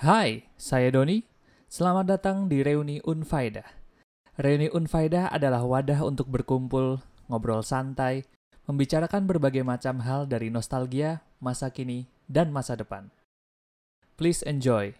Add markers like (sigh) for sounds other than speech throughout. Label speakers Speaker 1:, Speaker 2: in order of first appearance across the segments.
Speaker 1: Hai, saya Doni. Selamat datang di Reuni Unfaida. Reuni Unfaida adalah wadah untuk berkumpul, ngobrol santai, membicarakan berbagai macam hal dari nostalgia, masa kini, dan masa depan. Please enjoy.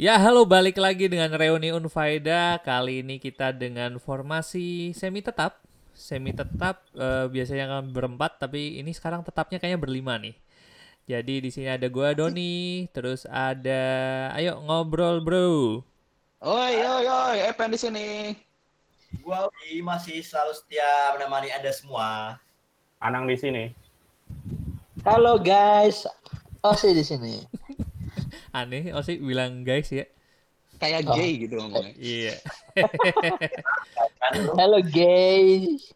Speaker 1: Ya, halo balik lagi dengan Reuni Unfaida. Kali ini kita dengan formasi semi tetap. Semi tetap eh, biasanya kan berempat, tapi ini sekarang tetapnya kayaknya berlima nih. Jadi di sini ada gua Doni, terus ada ayo ngobrol, Bro.
Speaker 2: Oi, oi, oi, Epen di sini.
Speaker 3: Gua masih selalu setia menemani Anda semua.
Speaker 4: Anang di sini.
Speaker 5: Halo guys, Osi di sini.
Speaker 1: Aneh, oh sih bilang guys ya.
Speaker 2: Kayak
Speaker 5: Oh.
Speaker 2: gay gitu ngomongnya. (laughs)
Speaker 1: Iya.
Speaker 5: Halo guys.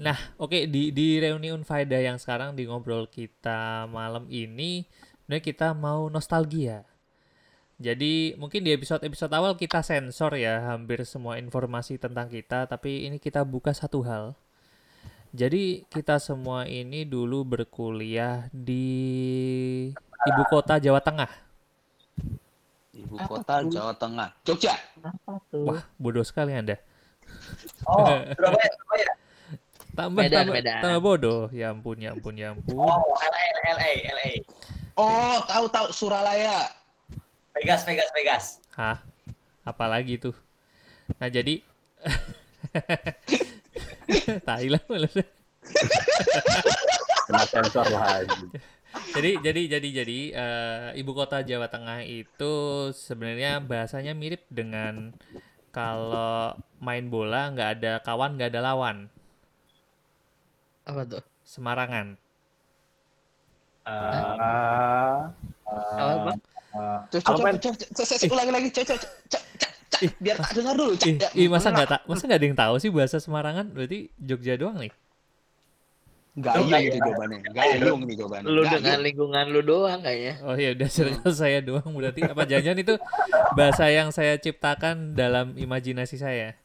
Speaker 1: Nah, oke di di reuni Unfaida yang sekarang di ngobrol kita malam ini, sebenarnya kita mau nostalgia. Jadi mungkin di episode-episode awal kita sensor ya hampir semua informasi tentang kita, tapi ini kita buka satu hal. Jadi kita semua ini dulu berkuliah di ibu kota Jawa Tengah.
Speaker 2: Ibu
Speaker 5: Apa
Speaker 2: kota
Speaker 5: tuh?
Speaker 2: Jawa Tengah. Jogja.
Speaker 5: Apa tuh?
Speaker 1: Wah, bodoh sekali Anda.
Speaker 3: Oh, (laughs) Surabaya, Surabaya.
Speaker 1: Tambah
Speaker 5: Medan,
Speaker 1: tambah,
Speaker 5: Medan.
Speaker 1: tambah bodoh. Ya ampun, ya ampun, ya ampun.
Speaker 3: Oh, LA, LA, LA.
Speaker 2: Oh, tahu tahu Suralaya.
Speaker 3: Vegas, Vegas, Vegas.
Speaker 1: Hah? Apalagi tuh? Nah, jadi (laughs) Thailand malah.
Speaker 4: Kena sensor lah.
Speaker 1: Jadi jadi jadi jadi eh, ibu kota Jawa Tengah itu sebenarnya bahasanya mirip dengan kalau main bola nggak ada kawan nggak ada lawan.
Speaker 5: Apa tuh?
Speaker 1: Semarangan.
Speaker 4: Eh,
Speaker 5: Apa?
Speaker 4: eh,
Speaker 2: Cok,
Speaker 4: Apa,
Speaker 2: cok,
Speaker 4: Pen?
Speaker 2: cok, cok, cok, cok, ulangi lagi, cok, cok, cok, cok, cok, biar tak dengar dulu.
Speaker 1: Ih, masa nggak tak masa nggak ada yang tahu sih bahasa Semarangan? Berarti Jogja doang nih.
Speaker 2: Gayung
Speaker 3: Gayung.
Speaker 2: itu jawabannya. Gayung nih jawabannya.
Speaker 5: Lu dengan lingkungan lu doang kayaknya.
Speaker 1: Oh iya udah cerita saya doang berarti apa jangan itu bahasa yang saya ciptakan dalam imajinasi saya.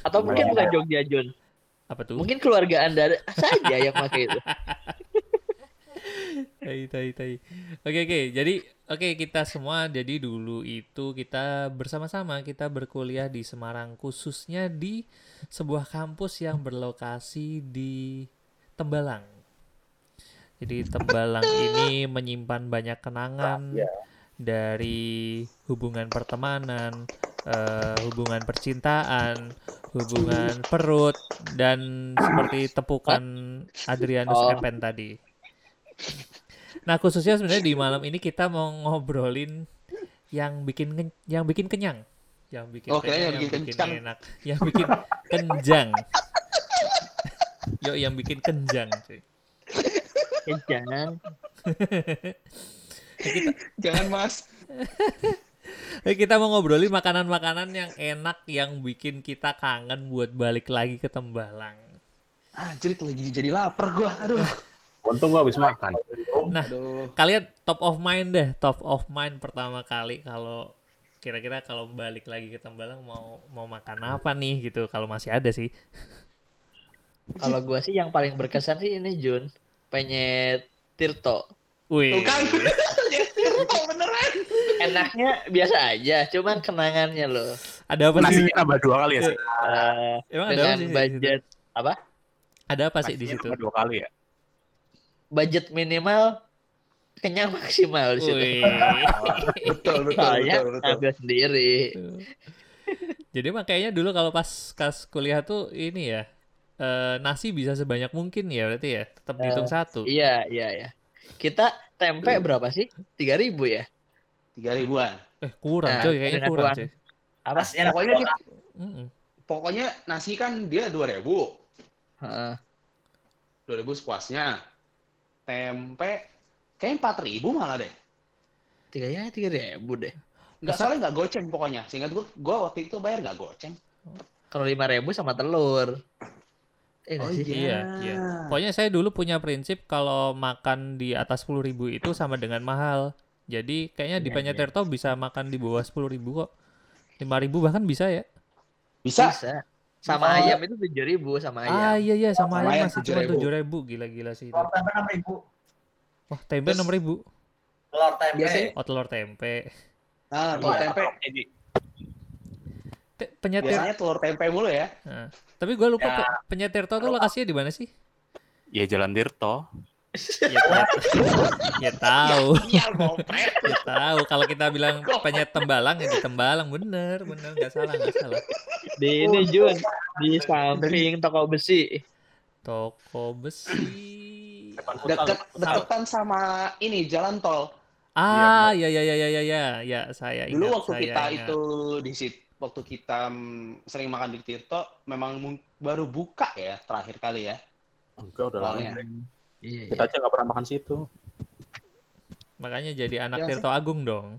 Speaker 5: Atau mungkin bukan Jogja Jun.
Speaker 1: Apa tuh?
Speaker 5: Mungkin keluarga anda saja yang pakai itu. (laughs)
Speaker 1: Tai tai tai. Oke oke. Jadi oke kita semua jadi dulu itu kita bersama-sama kita berkuliah di Semarang khususnya di sebuah kampus yang berlokasi di Tembalang. Jadi Tembalang ini menyimpan banyak kenangan dari hubungan pertemanan, eh, hubungan percintaan, hubungan perut dan seperti tepukan Adrianus
Speaker 5: Oh.
Speaker 1: Epen tadi. Nah, khususnya sebenarnya di malam ini kita mau ngobrolin yang bikin yang bikin kenyang, yang bikin
Speaker 2: Oke,
Speaker 1: kenyang,
Speaker 2: yang
Speaker 1: yang
Speaker 2: bikin
Speaker 1: bikin
Speaker 2: kencang.
Speaker 1: enak, yang bikin kenjang. Yo, yang bikin kenjang, cuy.
Speaker 5: Ya, jangan.
Speaker 2: Jangan, Mas.
Speaker 1: Eh, (laughs) kita mau ngobrolin makanan-makanan yang enak yang bikin kita kangen buat balik lagi ke Tembalang.
Speaker 2: Anjir, lagi jadi lapar gua. Aduh.
Speaker 4: Untung gua habis makan.
Speaker 1: Nah,
Speaker 2: Aduh.
Speaker 1: kalian top of mind deh, top of mind pertama kali kalau kira-kira kalau balik lagi ke Tembalang mau mau makan apa nih gitu kalau masih ada sih.
Speaker 5: Kalau gua sih yang paling berkesan sih ini Jun. Penyet Tirto.
Speaker 1: Wih.
Speaker 2: Tuh kan. Oh, beneran.
Speaker 5: Enaknya biasa aja, cuman kenangannya loh.
Speaker 1: Ada apa sih?
Speaker 4: Nasinya nambah dua kali ya. Sih?
Speaker 5: Eh,
Speaker 1: Emang ada apa
Speaker 5: dengan
Speaker 1: sih di situ?
Speaker 5: budget apa?
Speaker 1: Ada apa sih di situ?
Speaker 4: nambah dua kali ya.
Speaker 5: Budget minimal kenyang maksimal di situ.
Speaker 1: Wih. (laughs)
Speaker 2: Betul, betul,
Speaker 5: Soalnya
Speaker 2: betul, betul.
Speaker 5: ambil sendiri.
Speaker 1: Jadi makanya dulu kalau pas kas kuliah tuh ini ya eh, nasi bisa sebanyak mungkin ya berarti ya tetap dihitung satu.
Speaker 5: Iya, iya, iya. Kita tempe berapa sih? 3000 ya?
Speaker 2: Tiga ribuan.
Speaker 1: Eh kurang
Speaker 5: Nah,
Speaker 1: coy kayaknya kurang coy.
Speaker 5: Apa?
Speaker 3: Mas, enak
Speaker 2: Pokoknya.
Speaker 1: Mm-mm.
Speaker 2: Pokoknya nasi kan dia dua ribu.
Speaker 5: Heeh.
Speaker 2: Dua ribu sepuasnya. Tempe kayaknya empat ribu malah deh.
Speaker 5: Tiga ya, tiga ribu deh.
Speaker 2: Nggak soalnya nggak goceng pokoknya. Sehingga gua, gua waktu itu bayar nggak goceng.
Speaker 5: Kalau lima ribu sama telur. Eh,
Speaker 2: Oh
Speaker 5: sih?
Speaker 1: Iya, iya. Pokoknya saya dulu punya prinsip kalau makan di atas 10.000 itu sama dengan mahal. Jadi kayaknya di
Speaker 5: Iya,
Speaker 1: Penyet
Speaker 5: iya.
Speaker 1: Tirto bisa makan di bawah 10.000 kok. 5.000 bahkan bisa ya?
Speaker 2: Bisa?
Speaker 5: Bisa. Sama
Speaker 2: Oh.
Speaker 5: ayam itu tujuh ribu sama
Speaker 1: Ah
Speaker 5: ayam.
Speaker 1: iya iya sama
Speaker 2: Sama
Speaker 1: ayam
Speaker 2: ayam
Speaker 1: masih cuma
Speaker 2: 7.000.
Speaker 1: 7.000 gila-gila sih itu.
Speaker 3: Telur tempe enam ribu.
Speaker 1: Wah, tempe
Speaker 2: Terus-
Speaker 1: 6.000.
Speaker 3: Telur tempe.
Speaker 2: Biasanya
Speaker 1: Oh, telur tempe.
Speaker 2: Nah, telur
Speaker 3: Iya.
Speaker 2: tempe.
Speaker 1: Te- Penyet Tirto.
Speaker 2: Biasanya telur tempe mulu ya.
Speaker 1: Nah, Tapi gue lupa
Speaker 3: Ya.
Speaker 1: Pe- Penyet Tirto tuh lokasinya di mana sih?
Speaker 4: Ya Jalan Tirto.
Speaker 1: Ya, ya, ya tahu.
Speaker 2: Iya, gompret.
Speaker 1: Ya tahu kalau kita bilang Penyet Tembalang ya di Tembalang bener, bener nggak salah nggak salah.
Speaker 5: Di ini Jun, di samping toko besi.
Speaker 1: Toko besi.
Speaker 2: Deket, deketan sama ini jalan tol.
Speaker 1: Ah, ya ya ya ya ya ya, ya saya ingat.
Speaker 2: Dulu waktu
Speaker 1: saya
Speaker 2: kita
Speaker 1: ingat.
Speaker 2: itu di sit waktu kita mm, sering makan di Tirto, memang baru buka ya terakhir kali ya.
Speaker 4: Enggak udah lama.
Speaker 2: Awalnya.
Speaker 5: Iya,
Speaker 4: Kita aja nggak pernah makan situ.
Speaker 1: makanya jadi anak
Speaker 2: Ya,
Speaker 1: Tirto Agung dong.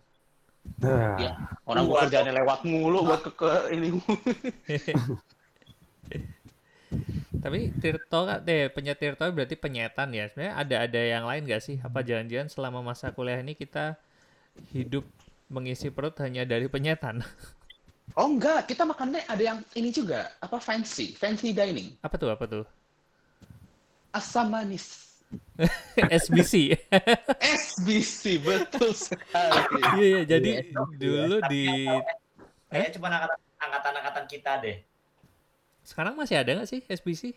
Speaker 4: Nah,
Speaker 2: Iya. Orang gua kerjaannya lewat mulu buat ke, ke ini. (laughs)
Speaker 1: Tapi Tirto deh Penyet Tirto berarti penyetan ya. Sebenarnya ada ada yang lain gak sih? Apa jangan-jangan selama masa kuliah ini kita hidup mengisi perut hanya dari penyetan? (laughs)
Speaker 2: Oh enggak, kita makannya ada yang ini juga, apa fancy, fancy dining.
Speaker 1: Apa tuh? Apa tuh?
Speaker 2: Asam manis. (laughs)
Speaker 1: SBC.
Speaker 2: SBC, (laughs) betul sekali.
Speaker 1: Iya, iya. Jadi
Speaker 5: Iya,
Speaker 1: dulu di
Speaker 3: Kayaknya cuma angkatan- angkatan-angkatan kita deh.
Speaker 1: sekarang masih ada nggak sih SBC?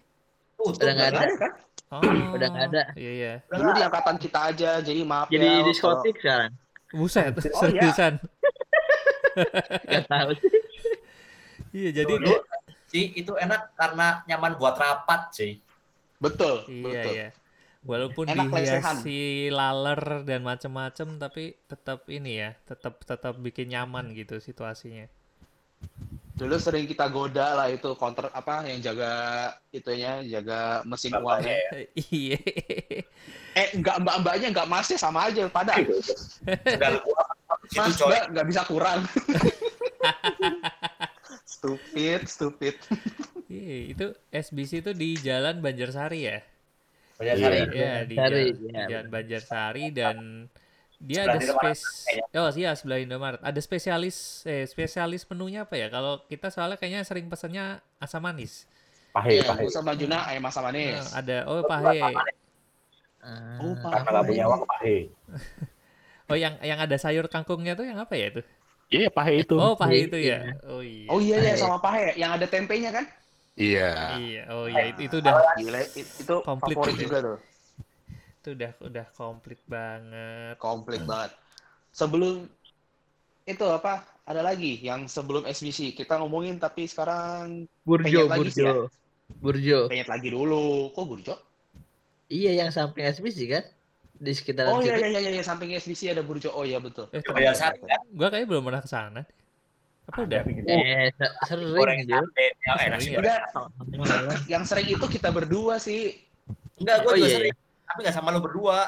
Speaker 3: Tutup
Speaker 5: Udah nggak
Speaker 3: kan?
Speaker 5: ada.
Speaker 2: kan?
Speaker 1: Oh,
Speaker 5: Udah nggak ada.
Speaker 1: Iya, iya.
Speaker 2: Dulu di angkatan kita aja, jadi maaf
Speaker 5: Jadi
Speaker 2: ya.
Speaker 5: diskotik sekarang.
Speaker 1: Buset,
Speaker 2: Oh, iya.
Speaker 1: seriusan. (laughs)
Speaker 5: Gak tahu sih.
Speaker 1: Iya, jadi
Speaker 3: Dulu sih itu enak karena nyaman buat rapat sih.
Speaker 2: Betul,
Speaker 1: Iya
Speaker 2: betul.
Speaker 1: iya. Walaupun
Speaker 2: Enak lesehan.
Speaker 1: dihiasi laler dan macem-macem tapi tetap ini ya, tetap tetap bikin nyaman gitu situasinya.
Speaker 2: Dulu sering kita goda lah itu counter apa yang jaga itunya, jaga mesin uangnya. (laughs)
Speaker 1: Iya.
Speaker 2: Eh, enggak mbak-mbaknya enggak masnya sama aja pada.
Speaker 3: Sudah lu itu
Speaker 2: Mas,
Speaker 3: coy.
Speaker 2: mbak enggak bisa kurang. (laughs) stupid, stupid.
Speaker 1: Iya, itu SBC itu di Jalan Banjarsari ya?
Speaker 3: Banyak
Speaker 4: Iya.
Speaker 1: Iya, di
Speaker 5: Banjarsari,
Speaker 1: Jalan, di
Speaker 5: iya.
Speaker 1: Jalan Banjarsari dan dia
Speaker 3: Sebelah
Speaker 1: ada spes Oh iya, sebelah Indomaret. Ada spesialis eh spesialis menunya apa ya? Kalau kita soalnya kayaknya sering pesennya asam manis.
Speaker 4: pahe,
Speaker 2: Iya,
Speaker 4: pahe.
Speaker 2: sama Juna ayam asam manis.
Speaker 1: Nah, ada oh pahe.
Speaker 5: Ah,
Speaker 2: Oh,
Speaker 4: Karena nggak punya uang pahe. (laughs)
Speaker 1: Oh yang yang ada sayur kangkungnya tuh yang apa ya itu?
Speaker 4: Iya, pahe itu.
Speaker 1: Oh, pahe itu
Speaker 5: Iya.
Speaker 1: ya. Oh iya.
Speaker 2: Oh iya ya
Speaker 5: Pahe.
Speaker 2: sama pahe yang ada tempenya kan?
Speaker 4: Iya.
Speaker 1: Iya, oh iya itu, itu udah
Speaker 2: Gila, it- itu
Speaker 1: Komplit
Speaker 2: favorit juga tuh.
Speaker 1: itu udah udah komplit banget.
Speaker 2: Komplit banget. Sebelum itu apa? Ada lagi yang sebelum SBC kita ngomongin tapi sekarang
Speaker 5: Burjo,
Speaker 2: Pengen lagi ya.
Speaker 5: Burjo. Burjo.
Speaker 2: penyet lagi dulu. Kok Burjo?
Speaker 5: Iya yang samping SBC kan? Di sekitaran
Speaker 2: Oh iya iya iya iya samping SBC ada Burjo. Oh iya betul.
Speaker 1: Eh,
Speaker 3: Banyak sari kan?
Speaker 1: gua kayaknya belum pernah ke sana. Apa udah?
Speaker 5: Eh, se- sering
Speaker 3: Goreng sate. Ya, sih.
Speaker 2: Udah, yang sering itu kita berdua sih.
Speaker 3: Enggak, gue
Speaker 5: Oh,
Speaker 3: juga
Speaker 5: iya,
Speaker 3: sering. Tapi nggak sama lu berdua.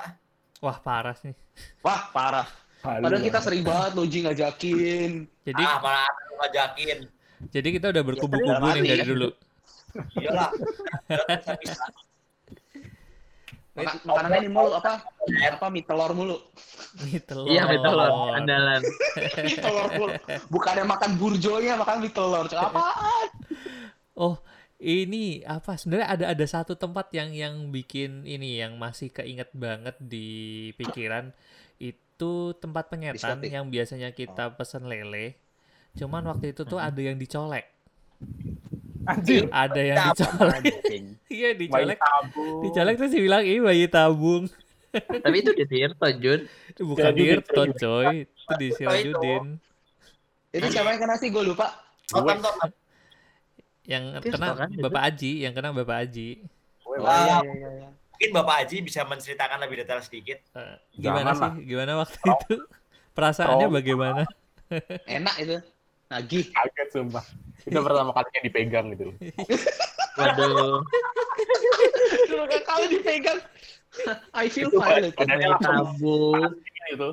Speaker 1: Wah, parah nih.
Speaker 2: Wah, parah. Padahal kita sering banget Loji ngajakin.
Speaker 1: Jadi
Speaker 3: ah, malah lu ngajakin.
Speaker 1: jadi kita udah berkubu-kubu
Speaker 2: dalam
Speaker 1: nih dari
Speaker 2: ya.
Speaker 1: dulu.
Speaker 3: Iyalah. Bisa-bisa.
Speaker 2: Makan, makanannya ini mulu apa? Apa mie telur mulu.
Speaker 1: Mie telur.
Speaker 5: Iya betul loh, andalan. (laughs)
Speaker 2: Mie telur mulu. Bukannya makan burjonya, makan mie telur. Apaan?
Speaker 1: Oh, ini apa? Sebenarnya ada ada satu tempat yang yang bikin ini yang masih keinget banget di pikiran itu tempat penyetan
Speaker 2: Diskotik.
Speaker 1: yang biasanya kita pesen lele. Cuman waktu itu tuh ada yang dicolek.
Speaker 4: Anjir.
Speaker 1: Ada yang dicolek. (laughs) Iya, dicolek. Dicolek terus dibilang ini bayi tabung. (laughs)
Speaker 5: Tapi itu di Tirto, Jun.
Speaker 1: Itu bukan Dirto,
Speaker 4: Sirajudin.
Speaker 1: coy. Itu di Sirajudin.
Speaker 2: Itu siapa yang kena sih? Gue lupa.
Speaker 3: Tom.
Speaker 1: Yang
Speaker 5: Tirto
Speaker 1: kena
Speaker 5: kan itu?
Speaker 1: Bapak Aji, yang kena Bapak Aji.
Speaker 3: Wah.
Speaker 2: iya, iya, iya.
Speaker 3: Mungkin Bapak Haji bisa menceritakan lebih detail sedikit.
Speaker 1: Eh, gimana sih? Gimana waktu itu? Perasaannya bagaimana?
Speaker 2: Enak itu. Nagih.
Speaker 4: kaget sumpah. Itu pertama kalinya dipegang gitu. (laughs)
Speaker 5: Waduh.
Speaker 2: Dulu kan kali dipegang. I feel violated.
Speaker 5: tabung.
Speaker 4: itu.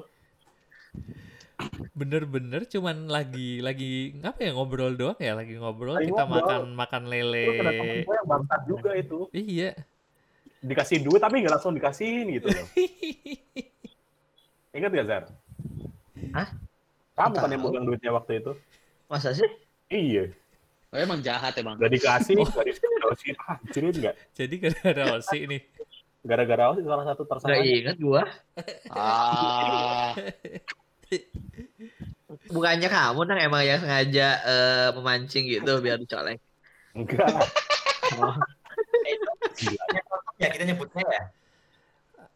Speaker 1: bener-bener cuman lagi lagi ngapa ya ngobrol doang ya lagi ngobrol
Speaker 4: Lagi
Speaker 1: kita
Speaker 4: ngobrol.
Speaker 1: makan makan lele
Speaker 4: Itu yang bangsat juga itu.
Speaker 1: iya
Speaker 4: Dikasih duit tapi nggak langsung dikasihin gitu loh. (laughs) Ingat gak, Zar?
Speaker 5: Hah?
Speaker 4: Kamu kan yang pegang duitnya waktu itu?
Speaker 5: Masa sih?
Speaker 4: Iya.
Speaker 2: Oh, emang jahat emang.
Speaker 4: Gak dikasih, gak dikasih. Ah, cirit nggak?
Speaker 1: jadi gara-gara Osi nih
Speaker 4: Gara-gara sih salah satu
Speaker 5: Gak
Speaker 4: tersangka?
Speaker 5: inget gua. (laughs)
Speaker 2: Ah,
Speaker 5: Bukannya kamu nang emang yang sengaja eh, memancing gitu biar dicolek.
Speaker 4: Enggak.
Speaker 5: Oh, (laughs)
Speaker 3: Ya kita nyebutnya ya.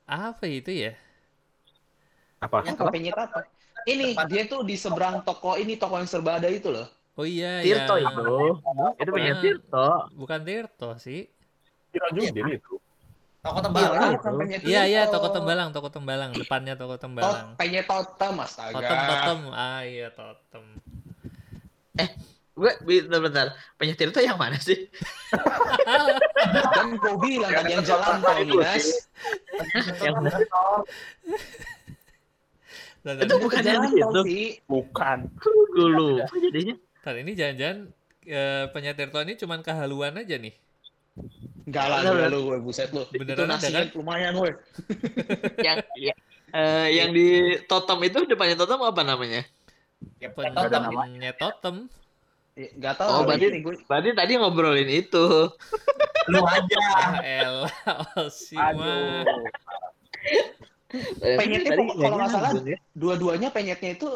Speaker 1: apa itu ya
Speaker 4: Apa?
Speaker 2: yang kepenyet apa? Ini dia tuh di seberang toko ini toko yang serba ada itu loh.
Speaker 1: Oh iya
Speaker 5: Tirto
Speaker 1: yang-
Speaker 5: itu. Itu punya
Speaker 1: Bukan.
Speaker 5: Tirto.
Speaker 1: bukan Tirto sih
Speaker 4: Sirojudin itu.
Speaker 3: Toko
Speaker 2: Iya,
Speaker 3: tembalang.
Speaker 2: bukan penyet
Speaker 1: iya iya toko tembalang toko tembalang depannya toko
Speaker 2: Oh,
Speaker 1: tembalang
Speaker 2: penyet totem astaga.
Speaker 1: totem totem ah iya totem
Speaker 5: Gue bentar-bentar. Punya Tirto yang mana sih? (laughs)
Speaker 2: Kan gue bilang kan yang jalan
Speaker 5: mana?
Speaker 1: Dan,
Speaker 5: Itu bukan
Speaker 2: Jalan
Speaker 5: yang itu.
Speaker 4: Bukan.
Speaker 5: Gue lupa jadinya.
Speaker 1: Dan ini jangan-jangan eh, penyetir ini cuman kehaluan aja nih
Speaker 2: Enggak lah,
Speaker 5: bener.
Speaker 2: lu, gue buset lu. Itu
Speaker 1: Beneran ada
Speaker 2: nasinya
Speaker 1: kan?
Speaker 2: lumayan, woi. (laughs)
Speaker 5: yang ya, eh, yang di totem itu depannya totem apa namanya?
Speaker 3: Ya, totem.
Speaker 1: penyetirnya totem
Speaker 2: Enggak tahu.
Speaker 5: Oh, berarti-
Speaker 2: gue.
Speaker 5: Berarti tadi ngobrolin itu. (laughs)
Speaker 3: Lu aja.
Speaker 1: ah elah
Speaker 4: Aduh.
Speaker 2: Penyetnya
Speaker 5: Tadi
Speaker 2: kalau nggak salah,
Speaker 5: ya.
Speaker 2: Dua-duanya penyetnya itu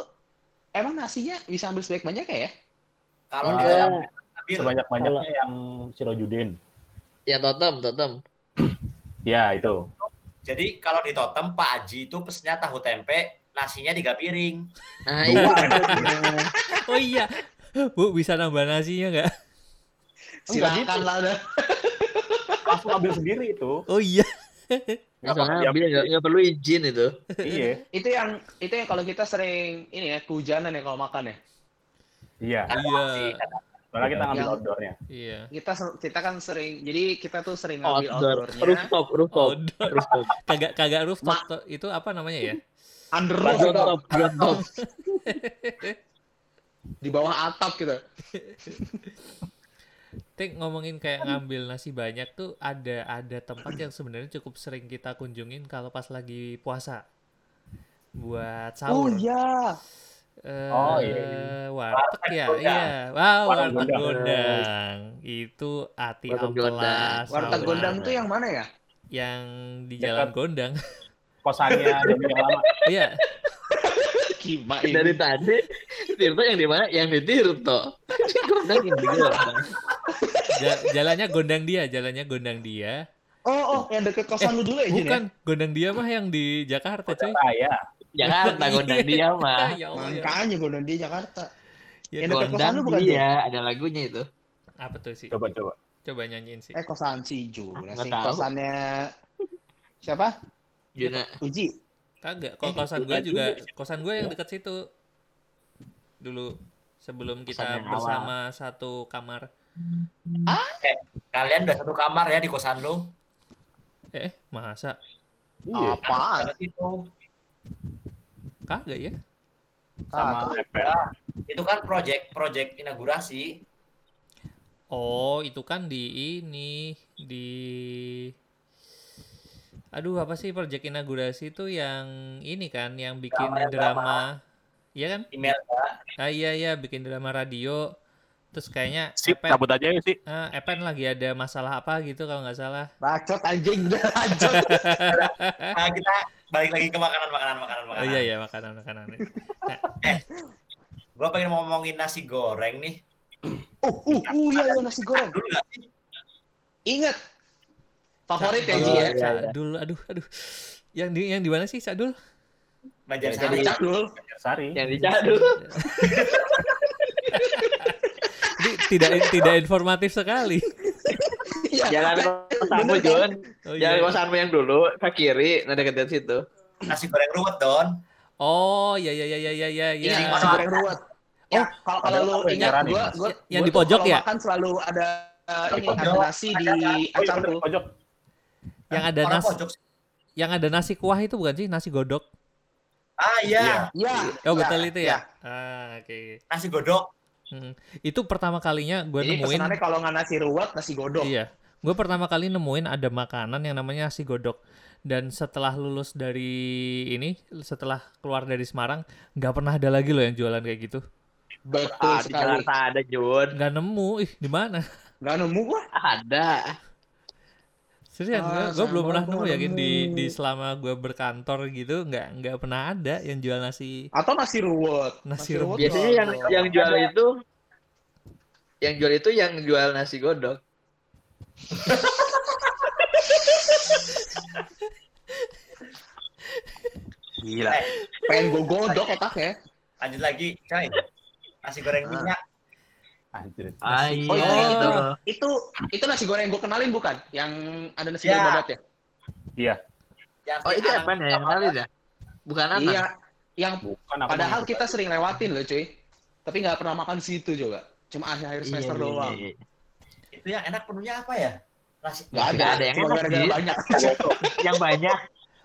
Speaker 2: emang nasinya bisa ambil sebanyak banyak ya?
Speaker 3: Kalau
Speaker 4: Ah.
Speaker 3: di dalam ambil
Speaker 4: Sebanyak-banyaknya yang Sirojudin.
Speaker 5: Ya totem, totem. (clears throat)
Speaker 4: Ya, itu.
Speaker 3: Jadi kalau di totem Pak Haji itu pesennya tahu tempe, nasinya tiga piring.
Speaker 5: Nah, iya. (laughs)
Speaker 1: oh iya bu bisa nambah nasinya nggak
Speaker 2: Silakan lah. (laughs)
Speaker 4: Langsung ambil sendiri itu.
Speaker 1: oh iya
Speaker 5: nggak perlu izin itu.
Speaker 4: Iya. (laughs)
Speaker 2: Itu yang itu yang kalau kita sering ini ya kehujanan ya kalau makan ya.
Speaker 4: Iya.
Speaker 1: Iya.
Speaker 4: Soalnya kita ngambil
Speaker 2: Yang-
Speaker 4: outdoornya.
Speaker 1: iya
Speaker 2: Kita kita kan sering jadi kita tuh sering ngambil
Speaker 5: Outdoor,
Speaker 2: outdoornya
Speaker 5: rooftop, rooftop,
Speaker 1: outdoor
Speaker 5: rooftop.
Speaker 1: kagak kagak rooftop
Speaker 2: Ma-
Speaker 1: itu apa namanya ya
Speaker 2: under roof
Speaker 5: Rooftop, rooftop. (laughs)
Speaker 2: di bawah atap gitu.
Speaker 1: Tik ngomongin kayak ngambil nasi banyak tuh ada ada tempat yang sebenarnya cukup sering kita kunjungin kalau pas lagi puasa buat
Speaker 2: Oh
Speaker 1: sahur.
Speaker 2: iya.
Speaker 1: Eh,
Speaker 4: Oh, iya.
Speaker 1: warteg ya,
Speaker 3: Gondang.
Speaker 1: iya. Wow,
Speaker 4: Warteg
Speaker 1: warteg
Speaker 4: Gondang.
Speaker 1: gondang. Itu ati
Speaker 5: Warteg
Speaker 1: ampela
Speaker 5: Gondang.
Speaker 2: Warteg. Gondang itu yang mana ya?
Speaker 1: yang di
Speaker 4: Dekat.
Speaker 1: Jalan Gondang.
Speaker 4: Kosannya Demi yang lama. (laughs)
Speaker 1: Iya,
Speaker 2: Kima
Speaker 5: Dari
Speaker 2: ini.
Speaker 5: tadi, Tirto yang di mana? Yang di Tirto. (laughs) Gondang yang di Gondang.
Speaker 1: ja- jalannya Gondang dia, jalannya Gondang dia.
Speaker 2: Oh, oh, yang deket kosan lu dulu ya, Jin ya?
Speaker 1: Bukan, Gondang dia mah yang di Jakarta, coy.
Speaker 4: Saya.
Speaker 5: Jakarta Gondang dia mah. (laughs)
Speaker 1: Ya ya.
Speaker 2: Makanya gue di Jakarta.
Speaker 1: Ya,
Speaker 5: Gondang
Speaker 2: bukan
Speaker 5: dia, ada lagunya itu.
Speaker 1: Apa tuh sih?
Speaker 4: Coba coba.
Speaker 1: Coba nyanyiin sih.
Speaker 2: Eh kosan si Ju.
Speaker 5: Nggak
Speaker 2: Nasi
Speaker 5: tahu.
Speaker 2: kosannya siapa?
Speaker 5: Juna.
Speaker 2: Uji.
Speaker 1: Kagak, kalau
Speaker 2: Eh,
Speaker 1: kosan gue juga,
Speaker 4: juga.
Speaker 1: kosan gue yang deket situ. Dulu sebelum kita bersama satu kamar.
Speaker 3: Kalian udah satu kamar ya di kosan lu.
Speaker 1: Eh, masa?
Speaker 4: Iya.
Speaker 2: Apaan?
Speaker 3: Itu.
Speaker 1: Kagak ya?
Speaker 4: Sama. Epel.
Speaker 3: Itu kan project project inaugurasi.
Speaker 1: Oh, itu kan di ini di Aduh, apa sih proyek inaugurasi itu yang ini kan yang bikin
Speaker 3: Drama,
Speaker 1: drama. Iya kan?
Speaker 3: Email ya.
Speaker 1: Ah iya iya bikin drama radio. Terus kayaknya
Speaker 4: Sip,
Speaker 1: Epen,
Speaker 4: cabut aja ya sih.
Speaker 1: ah, Epen lagi ada masalah apa gitu kalau nggak salah.
Speaker 2: Bacot anjing (laughs) lanjut. (laughs)
Speaker 3: Nah, kita balik lagi ke makanan makanan makanan
Speaker 1: Oh
Speaker 3: makanan.
Speaker 1: iya iya makanan makanan. (laughs)
Speaker 3: Gua pengen ngomongin nasi goreng nih.
Speaker 2: Oh, uh, uh, iya, iya, nasi goreng.
Speaker 3: Dulu nggak sih?
Speaker 2: Ingat. Favorit ya, Ji ya?
Speaker 1: Sadul, aduh aduh. Yang di yang di mana sih Sadul?
Speaker 3: Banjarsari.
Speaker 5: Jadi-
Speaker 2: Cakdul.
Speaker 4: Sari.
Speaker 5: Yang dicadu. (laughs)
Speaker 1: Ini tidak tidak informatif sekali. (laughs)
Speaker 5: Jalan kosanmu,
Speaker 2: kan?
Speaker 5: Jun.
Speaker 1: Oh
Speaker 5: Jalan
Speaker 1: iya.
Speaker 5: kosanmu yang dulu, ke kiri, nah deket situ.
Speaker 3: Nasi goreng ruwet Don.
Speaker 1: Oh iya iya iya iya iya iya.
Speaker 2: Ini
Speaker 3: Iya.
Speaker 2: nasi goreng ruwet. Ya, kalau kalau
Speaker 4: ada
Speaker 2: lu ingat, gua, gua,
Speaker 1: Yang
Speaker 2: gua
Speaker 1: di pojok
Speaker 2: kalau
Speaker 1: ya?
Speaker 2: Makan selalu ada
Speaker 3: Di
Speaker 2: ini ada nasi di
Speaker 4: Oh iya, bener,
Speaker 2: tuh.
Speaker 4: pojok.
Speaker 1: Yang ada nasi yang ada nasi kuah itu bukan sih nasi godok?
Speaker 3: Ah iya,
Speaker 2: Iya.
Speaker 1: Oh
Speaker 2: iya,
Speaker 1: betul itu ya?
Speaker 2: iya.
Speaker 1: Ah oke.
Speaker 3: nasi godok.
Speaker 1: Hmm. Itu pertama kalinya gue nemuin.
Speaker 2: pesanannya kalau nggak nasi ruwet, nasi godok.
Speaker 1: Iya, gue pertama kali nemuin ada makanan yang namanya nasi godok. Dan setelah lulus dari ini, setelah keluar dari Semarang, nggak pernah ada lagi loh yang jualan kayak gitu.
Speaker 2: Betul
Speaker 5: Ah, di
Speaker 2: sekali.
Speaker 5: Jakarta ada Jun.
Speaker 1: Nggak nemu, ih di mana?
Speaker 2: Nggak nemu gua.
Speaker 5: Ada.
Speaker 1: Serius,
Speaker 2: Ah,
Speaker 1: gue belum pernah nemu yakin di
Speaker 2: nemu.
Speaker 1: di selama gue berkantor gitu, nggak nggak pernah ada yang jual nasi.
Speaker 2: Atau nasi ruwet.
Speaker 1: Nasi
Speaker 2: ruwet
Speaker 1: ruwet.
Speaker 5: Biasanya yang yang jual itu yang jual itu yang jual nasi godok.
Speaker 2: Gila. Pengen gue godok otaknya.
Speaker 3: Lanjut lagi, coy. Nasi goreng
Speaker 2: Ah.
Speaker 3: minyak.
Speaker 4: Anjir.
Speaker 5: Ah
Speaker 2: Oh,
Speaker 5: iya
Speaker 2: itu,
Speaker 5: itu.
Speaker 2: itu itu nasi goreng gue kenalin bukan? Yang ada nasi
Speaker 3: Ya.
Speaker 2: goreng babat ya?
Speaker 4: Iya.
Speaker 3: Yang
Speaker 5: Oh itu apa nih? Yang kenalin ya? Bukan anak.
Speaker 2: Iya. Yang
Speaker 4: Bukan aku
Speaker 2: padahal kita sering lewatin loh cuy. Tapi nggak pernah makan situ juga. Cuma akhir-akhir
Speaker 5: Iya,
Speaker 2: semester
Speaker 5: iya,
Speaker 2: doang.
Speaker 5: iya.
Speaker 3: Itu yang enak penuhnya apa ya? Nasi
Speaker 2: Nggak ada,
Speaker 5: ada yang enak, Ji. (laughs)
Speaker 2: banyak.
Speaker 5: Yang banyak.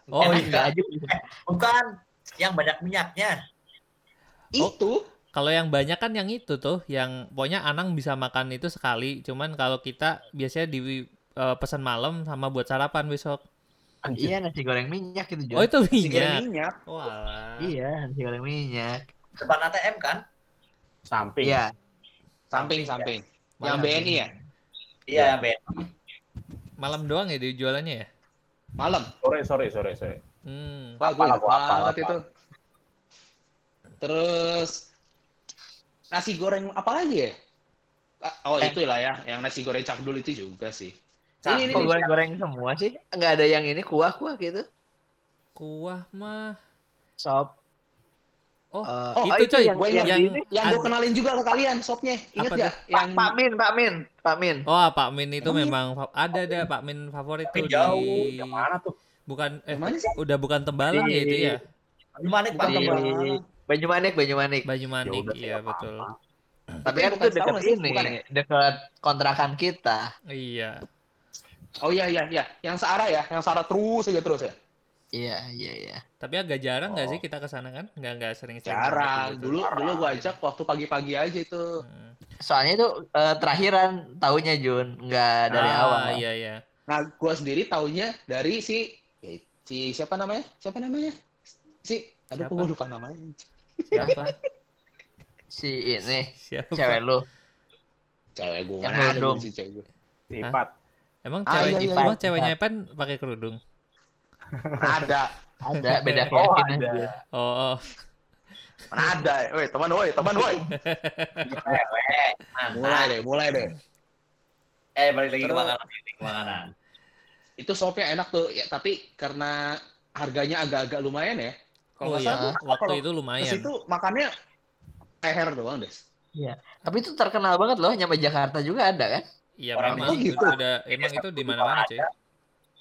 Speaker 1: Oh
Speaker 5: Enak
Speaker 1: iya.
Speaker 5: nggak aja. gitu.
Speaker 3: Bukan, yang banyak minyaknya.
Speaker 2: itu
Speaker 1: Kalau yang banyak kan yang itu tuh, yang pokoknya Anang bisa makan itu sekali. Cuman kalau kita biasanya di eh, pesan malam sama buat sarapan besok.
Speaker 4: Anjir.
Speaker 5: Iya nasi goreng minyak itu
Speaker 1: Oh
Speaker 5: Jun.
Speaker 1: itu
Speaker 2: nasi goreng
Speaker 1: minyak.
Speaker 2: minyak.
Speaker 1: Walah.
Speaker 5: Iya nasi goreng minyak.
Speaker 3: Depan ATM kan?
Speaker 4: Samping.
Speaker 5: Iya.
Speaker 2: Samping samping. Yang
Speaker 1: Malam.
Speaker 2: BNI ya?
Speaker 3: Iya, Ben.
Speaker 1: Malam doang ya di jualannya ya?
Speaker 2: Malam.
Speaker 4: Sore, sore, sore, sore.
Speaker 1: Hmm.
Speaker 2: Wah, gue
Speaker 4: Apa,
Speaker 2: itu. Terus nasi goreng apa lagi ya? Ah, Oh,
Speaker 5: Eh.
Speaker 2: itu lah ya, yang nasi goreng cakdul itu juga sih.
Speaker 3: Cak,
Speaker 2: Ini, ini,
Speaker 5: goreng-goreng semua sih? Nggak ada yang ini kuah-kuah gitu.
Speaker 1: Kuah mah.
Speaker 5: Sop.
Speaker 1: Oh,
Speaker 2: Oh,
Speaker 1: itu
Speaker 5: itu
Speaker 1: coy,
Speaker 5: yang-
Speaker 1: yang,
Speaker 2: yang, yang gue kenalin juga ke kalian shopnya. Ingat?
Speaker 5: Pak,
Speaker 2: Yang
Speaker 5: Pak Min, Pak Min, Pak Min.
Speaker 1: Oh, Pak Min itu
Speaker 2: iya?
Speaker 1: memang fa- ada ada Pak Min favorit tuh
Speaker 3: Min jauh,
Speaker 1: di
Speaker 4: Yang mana tuh?
Speaker 1: bukan eh
Speaker 2: Yang mana sih?
Speaker 1: udah bukan tembalang ya itu ya.
Speaker 2: Bukan
Speaker 3: Pak?
Speaker 5: Di
Speaker 2: Tembalang.
Speaker 5: Banyumanik, Banyumanik.
Speaker 1: Banyumanik,
Speaker 4: Ya
Speaker 1: iya
Speaker 4: tidak
Speaker 1: betul.
Speaker 4: apa-apa.
Speaker 5: Tapi kan itu dekat ini,
Speaker 2: ya?
Speaker 5: dekat kontrakan kita.
Speaker 1: Iya.
Speaker 2: Oh iya iya iya, yang searah ya, yang searah terus aja terus ya.
Speaker 5: Iya, iya, iya.
Speaker 1: Tapi agak jarang nggak
Speaker 2: Oh.
Speaker 1: sih kita ke sana kan? Nggak nggak sering-sering.
Speaker 2: Jarang.
Speaker 1: banget gitu.
Speaker 2: Dulu dulu gue ajak waktu pagi-pagi aja itu.
Speaker 1: Hmm.
Speaker 5: Soalnya itu eh, terakhiran tahunya Jun, nggak dari
Speaker 1: Ah,
Speaker 5: awal.
Speaker 1: Iya iya.
Speaker 2: Nah, gue sendiri taunya dari si ya, si siapa namanya? Siapa namanya? Si aduh
Speaker 1: Siapa?
Speaker 2: lupa namanya.
Speaker 1: Siapa? (laughs)
Speaker 5: Si ini,
Speaker 1: Siapa?
Speaker 5: cewek lu.
Speaker 2: Cewek gue
Speaker 5: Yang
Speaker 2: mana ada
Speaker 5: kerudung.
Speaker 2: si cewek gue.
Speaker 4: Sifat.
Speaker 1: Emang
Speaker 2: Ah,
Speaker 1: cewek
Speaker 2: iya, iya,
Speaker 1: emang
Speaker 5: iya.
Speaker 1: ceweknya Epan pakai kerudung?
Speaker 2: Ada.
Speaker 5: Ada (laughs) beda
Speaker 4: Oh,
Speaker 5: keyakinan.
Speaker 4: ada.
Speaker 1: Oh, oh.
Speaker 2: Mana ada? Woi, teman woi, teman woi. (laughs) Mulai deh, mulai deh.
Speaker 3: Eh, balik lagi ke makanan. Ke makanan.
Speaker 2: Itu sopnya enak tuh, ya tapi karena harganya agak-agak lumayan ya. Kalau
Speaker 1: Oh iya,
Speaker 2: salah,
Speaker 1: waktu itu lumayan.
Speaker 2: situ makannya leher doang deh.
Speaker 5: Tapi itu terkenal banget loh, nyampe Jakarta juga ada kan?
Speaker 1: Iya memang
Speaker 2: itu
Speaker 1: itu
Speaker 2: gitu.
Speaker 1: udah emang itu di mana-mana cuy.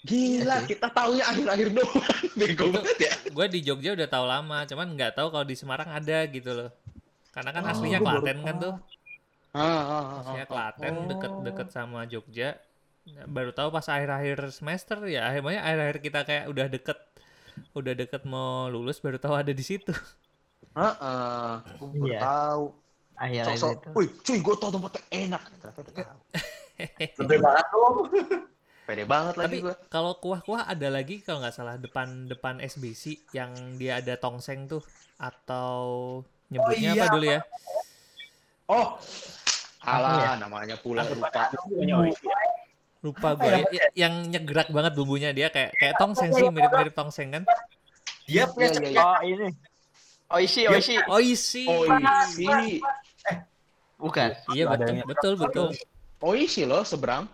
Speaker 2: Gila, kita taunya akhir-akhir doang. (laughs) Bego banget ya.
Speaker 1: Gue di Jogja udah tahu lama, cuman nggak tahu kalau di Semarang ada gitu loh. Karena kan
Speaker 2: Oh,
Speaker 1: aslinya Klaten kan tuh.
Speaker 2: Ah, ah, ah,
Speaker 1: Aslinya
Speaker 2: ah.
Speaker 1: Klaten
Speaker 2: Oh.
Speaker 1: deket-deket sama Jogja. Baru tahu pas akhir-akhir semester ya, akhirnya akhir-akhir kita kayak udah deket udah deket mau lulus baru tahu ada di situ.
Speaker 2: Ah, ah. Gua baru
Speaker 5: Iya.
Speaker 2: tahu.
Speaker 5: Akhir-akhir
Speaker 2: Sok-sok,
Speaker 5: itu.
Speaker 2: wih, cuy, gue tau tempatnya enak. Ternyata udah tahu.
Speaker 3: Gede banget tuh.
Speaker 2: Pede banget lagi
Speaker 1: Tapi
Speaker 2: gue.
Speaker 1: kalau kuah-kuah ada lagi kalau nggak salah depan depan SBC yang dia ada tongseng tuh atau nyebutnya
Speaker 3: iya,
Speaker 1: apa dulu ya?
Speaker 2: Oh, alah, namanya pula lupa.
Speaker 4: Punya Oishi.
Speaker 1: Lupa gue ya, ya- yang nyegrak banget bumbunya dia kayak kayak tongseng sih mirip-mirip tongseng kan?
Speaker 3: Dia punya
Speaker 2: Iya, iya,
Speaker 3: cemilan.
Speaker 2: iya.
Speaker 5: Oh ini. Oishi, Oishi.
Speaker 1: Oh isi.
Speaker 2: Oh, isi.
Speaker 5: Bukan.
Speaker 1: Iya betul
Speaker 4: yang-
Speaker 1: betul betul.
Speaker 2: Oh, isi loh, seberang.